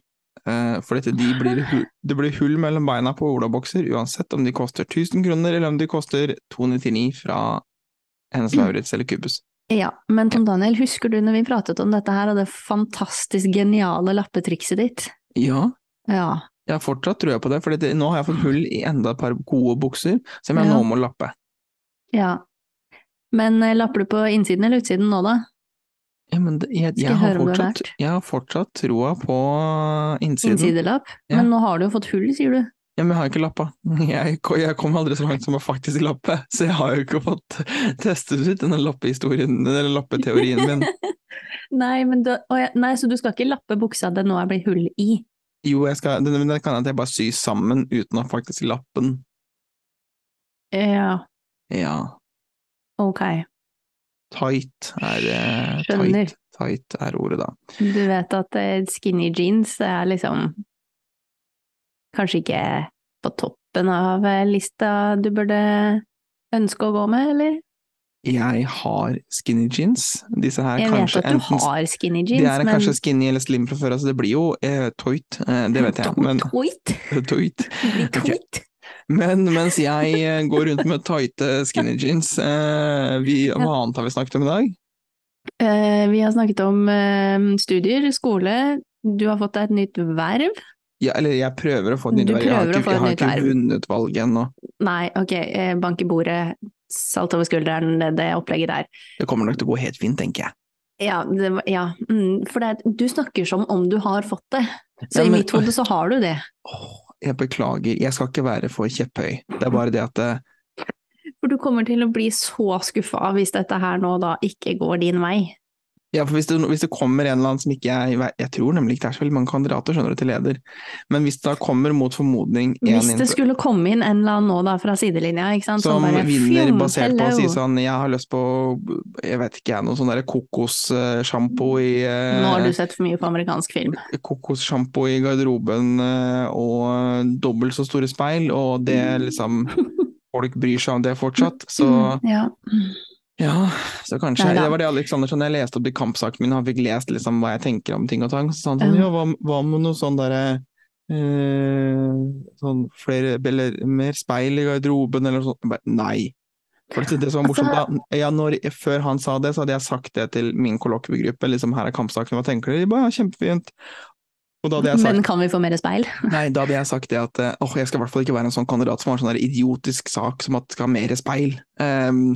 Uh, for dette, de blir det blir hull mellom beina på olabokser, uansett om de koster 1000 kroner, eller om de koster 299 fra Hennes Lauritz eller Kubus. Ja, men Tom Daniel, husker du når vi pratet om dette her, og det fantastisk geniale lappetrikset ditt? Ja, Ja. Jeg har fortsatt trua på det, for nå har jeg fått hull i enda et par gode bukser, som jeg Ja. nå må lappe. Ja. Men eh, lapper du på innsiden eller utsiden nå, da? Ja, men det, jeg, jeg, jeg har fortsatt, jeg har fortsatt troa på innsiden. Innsidelapp? Ja. Men nå har du jo fått hull, sier du. Ja, men jeg har ikke lappa. Jeg, jeg kom aldri så langt som å faktisk lappe, så jeg har jo ikke fått testet ut denne lappehistorien, eller lappeteorien min. Nei, men du, ja, nei, så du skal ikke lappe buksa det nå er blitt hull i? Jo, jeg skal, det, men det kan jeg bare sy sammen uten å faktisk lappen. Ja, Ja, ok. tight er eh, Skjønner. tight, tight er ordet, da. Du vet at eh, skinny jeans er liksom kanskje ikke på toppen av eh, lista du burde ønske å gå med, eller? Jeg har skinny jeans. Disse her Jeg vet at du enten har skinny De jeans, er men kanskje skinny eller slim fra før, altså det blir jo eh, toit, eh, det vet jeg, men toit? toit. Det blir Ok. tweet! Men mens jeg eh, går rundt med tighte skinny jeans, eh, vi, hva annet har vi snakket om i dag? Eh, vi har snakket om eh, studier, skole, du har fått deg et nytt verv. Ja, eller jeg prøver å få et nytt verv, jeg har ikke, jeg har ikke vunnet valget ennå. Nei, ok, bank i bordet, salt over skulderen, det, det opplegget der. Det kommer nok til å gå helt fint, tenker jeg. Ja, det, ja mm, for det, du snakker som om du har fått det. Så Ja, i mitt hode så har du det. Åh, jeg beklager, jeg skal ikke være for kjepphøy. Det er bare det at det, For du kommer til å bli så skuffa hvis dette her nå da ikke går din vei. Ja, for hvis det, hvis det kommer en eller annen som ikke er Jeg tror nemlig ikke det er så veldig mange kandidater skjønner du, til leder, men hvis det da kommer mot formodning en Hvis det skulle komme inn en eller annen nå da fra sidelinja, ikke sant, som bare, vinner basert på å si sånn Jeg har lyst på jeg vet ikke jeg, noe sånn derre kokossjampo i eh, Nå har du sett for mye på amerikansk film. kokossjampo i garderoben eh, og dobbelt så store speil, og det liksom Folk bryr seg om det fortsatt, så Ja. Ja, så kanskje Neida. Det var det Alexander når jeg leste opp de kampsakene mine, han fikk lest liksom hva jeg tenker om ting og tang, så sa han sånn Ja. hva, hva med noe sånn derre eh, sånn flere eller mer speil i garderoben eller noe sånt? Bare, Nei. For det, det som var morsomt Altså- da, ja, når, Før han sa det, så hadde jeg sagt det til min kollokviegruppe. Liksom, her er kampsakene, hva tenker dere? De bare, ja, kjempefint. Sagt Men kan vi få mer speil? Nei, da hadde jeg sagt det at eh, åh, jeg skal i hvert fall ikke være en sånn kandidat som har en sånn idiotisk sak som at skal ha mer speil. Um,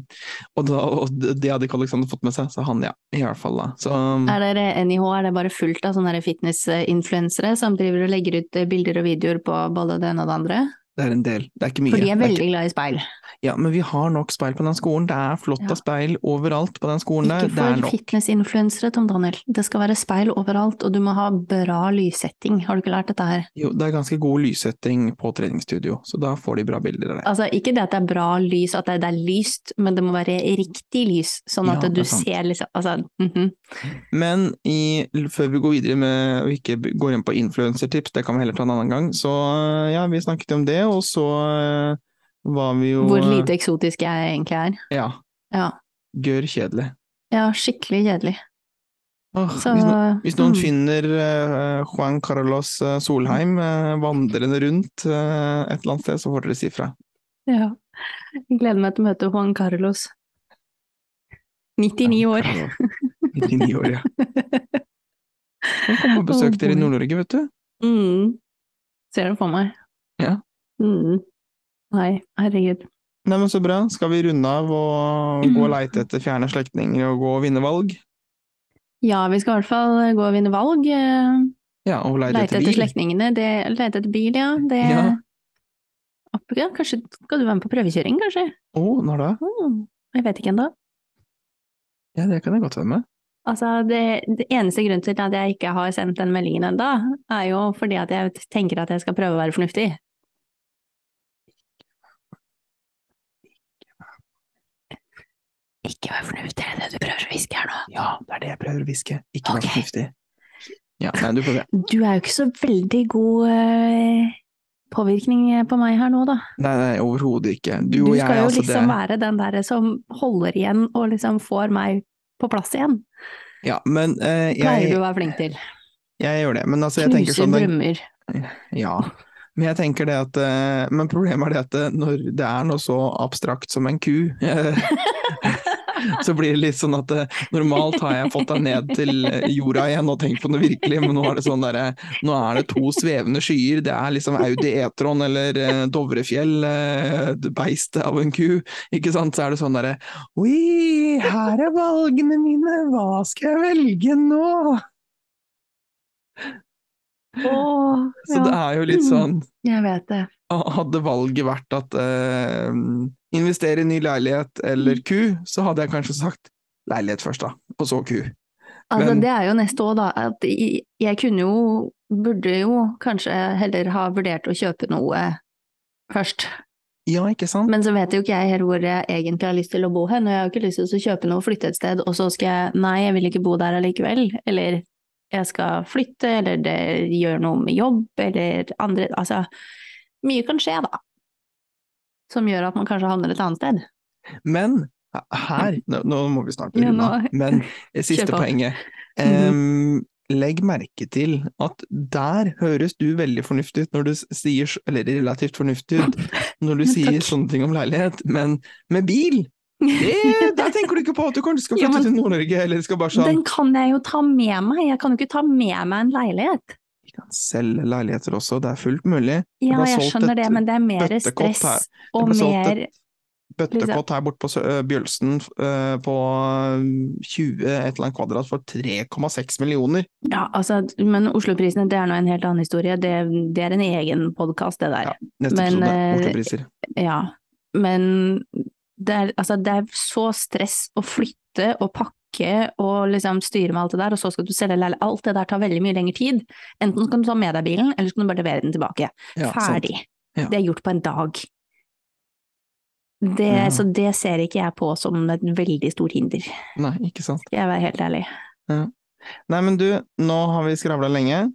og, da, og det det hadde ikke Alexander fått med seg, så han ja, i hvert fall da. Så Er dere NIH, er det bare fullt av sånne fitness-influensere som driver og legger ut eh, bilder og videoer på både det ene og det andre? Det er en del, det er ikke mye. For de er Det veldig glad i speil. ja, men vi har nok speil på den skolen. Det er flott Ja. speil overalt på den skolen der. Ikke Det er for fitness-influensere, Tom Daniel. Det skal være speil overalt, og du må ha bra lyssetting. Har du ikke lært dette her? Jo, det er ganske god lyssetting på treningsstudio, så da får de bra bilder der. Altså, ikke det at det er bra lys, at det, det er lyst, men det må være riktig lys, sånn at Ja, du er ser liksom Altså, mhm. Men i, før vi går videre med og ikke går inn på influensertips, det kan vi heller ta en annen gang, så ja, vi snakket om det, og så eh, var vi jo Hvor lite eksotisk jeg egentlig er. Ja, Ja. gørr kjedelig. ja, skikkelig kjedelig. Åh, Så hvis, no, hvis noen mm. finner uh, Juan Carlos eh, Solheim uh, vandrende rundt uh, et eller annet sted, så får dere si fra. Ja. Jeg gleder meg til å møte Juan Carlos. 99 år. 99 år, ja. Han kommer på besøk Oh, dere i. Nord-Norge, vet du. Mm. Ser det for meg. Ja. Mm. Nei, herregud. Nei, men så bra. Skal vi runde av og gå og leite etter fjerne slektninger og gå og vinne valg? Ja, vi skal i hvert fall gå og vinne valg. eh, Ja, og leite, Leite etter etter slektningene. det- Leite etter bil, ja. Det Ja. ja, Kanskje skal du være med på prøvekjøring, kanskje? Å, når da? Mm. Jeg vet ikke ennå. Ja, det kan jeg godt være med. Altså, det, det eneste grunnen til at jeg ikke har sendt den meldingen ennå, er jo fordi at jeg tenker at jeg skal prøve å være fornuftig. Ikke vær fornuftig, er det det du prøver å hviske her nå? Ja, det er det jeg prøver å hviske. Ikke okay. vær fornuftig. Ja, nei, du får. Du er jo ikke så veldig god eh, påvirkning på meg her nå, da. Nei, nei, overhodet ikke. Du, Du skal jeg, jo altså liksom det være den der som holder igjen og liksom får meg på plass igjen. Ja, men eh, Pleier du å være flink til. jeg gjør det. Men altså, jeg Knuser sånn drømmer. Ja. Men jeg tenker det at eh, Men problemet er det at eh, når det er noe så abstrakt som en ku, eh, så blir det litt sånn at eh, normalt har jeg fått deg ned til eh, jorda igjen og tenkt på noe virkelig, men nå er det sånn derre Nå er det to svevende skyer, det er liksom Audi E-tron eller eh, Dovrefjell, eh, beistet av en ku, ikke sant? Så er det sånn derre Oi, her er valgene mine, hva skal jeg velge nå? Oh, Så det er jo litt sånn Jeg vet det. Hadde valget vært at eh, investere i ny leilighet eller Mm. ku, så hadde jeg kanskje sagt leilighet først, da, og så ku. Altså, Men- det er jo neste år, da. At jeg jeg kunne jo, burde jo kanskje heller ha vurdert å kjøpe noe først. Ja, ikke sant? Men så vet jo ikke jeg helt hvor jeg egentlig har lyst til å bo hen, og jeg har ikke lyst til å kjøpe noe og flytte et sted, og så skal jeg Nei, jeg vil ikke bo der allikevel. Eller jeg skal flytte, eller det gjør noe med jobb, eller andre Altså, mye kan skje, da. Som gjør at man kanskje havner et annet sted. Men her, nå, må vi snart runde av, men siste poenget. Um, legg merke til at der høres du veldig fornuftig ut når du sier, eller relativt fornuftig ut, når du sier sånne ting om leilighet, men med bil, det, der tenker du ikke på at du kanskje skal Ja, flytte men- til Nord-Norge, eller skal bare sånn Den kan jeg jo ta med meg, jeg kan jo ikke ta med meg en leilighet. Kan selge leiligheter også, det er fullt mulig. Ja, jeg skjønner det, men det er mer stress her. og mer Bøttekott her borte på øh, Bjølsen øh, på øh, 20 et eller annet kvadrat for 3,6 millioner. Ja, altså, men Oslo-prisene, det er nå en helt annen historie. Det, det er en egen podkast, det der. Ja, neste Men, episode, eh, Oslo-priser. Ja. Men det er, altså, det er så stress å flytte og pakke og liksom styre med alt det der, og så skal du selge leilighet. Alt det der tar veldig mye lengre tid. Enten kan du ta med deg bilen, eller så kan du bare levere den tilbake. Ja. Ferdig. Ja. Det er gjort på en dag. Det, Ja. Så det ser ikke jeg på som et veldig stort hinder, Nei, ikke sant. skal jeg være helt ærlig. Nei, men du, nå har vi skravla lenge.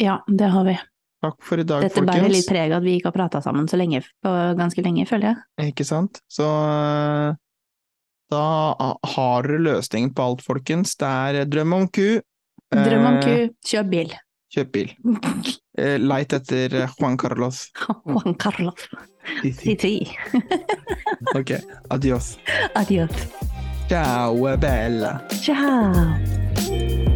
Ja, det har vi. Takk for i dag, Dette bærer litt folkens. preg av at vi ikke har prata sammen så lenge, på ganske lenge, føler jeg. Ikke sant? Så da har dere løsningen på alt, folkens. Det er drøm om ku. Drøm om eh, ku, kjøp bil. Kjøp bil. Eh, Leit etter eh, Juan Carlos. Juan Carlos. Si. Ok, adios. Adios. Ciao, bella. Ciao.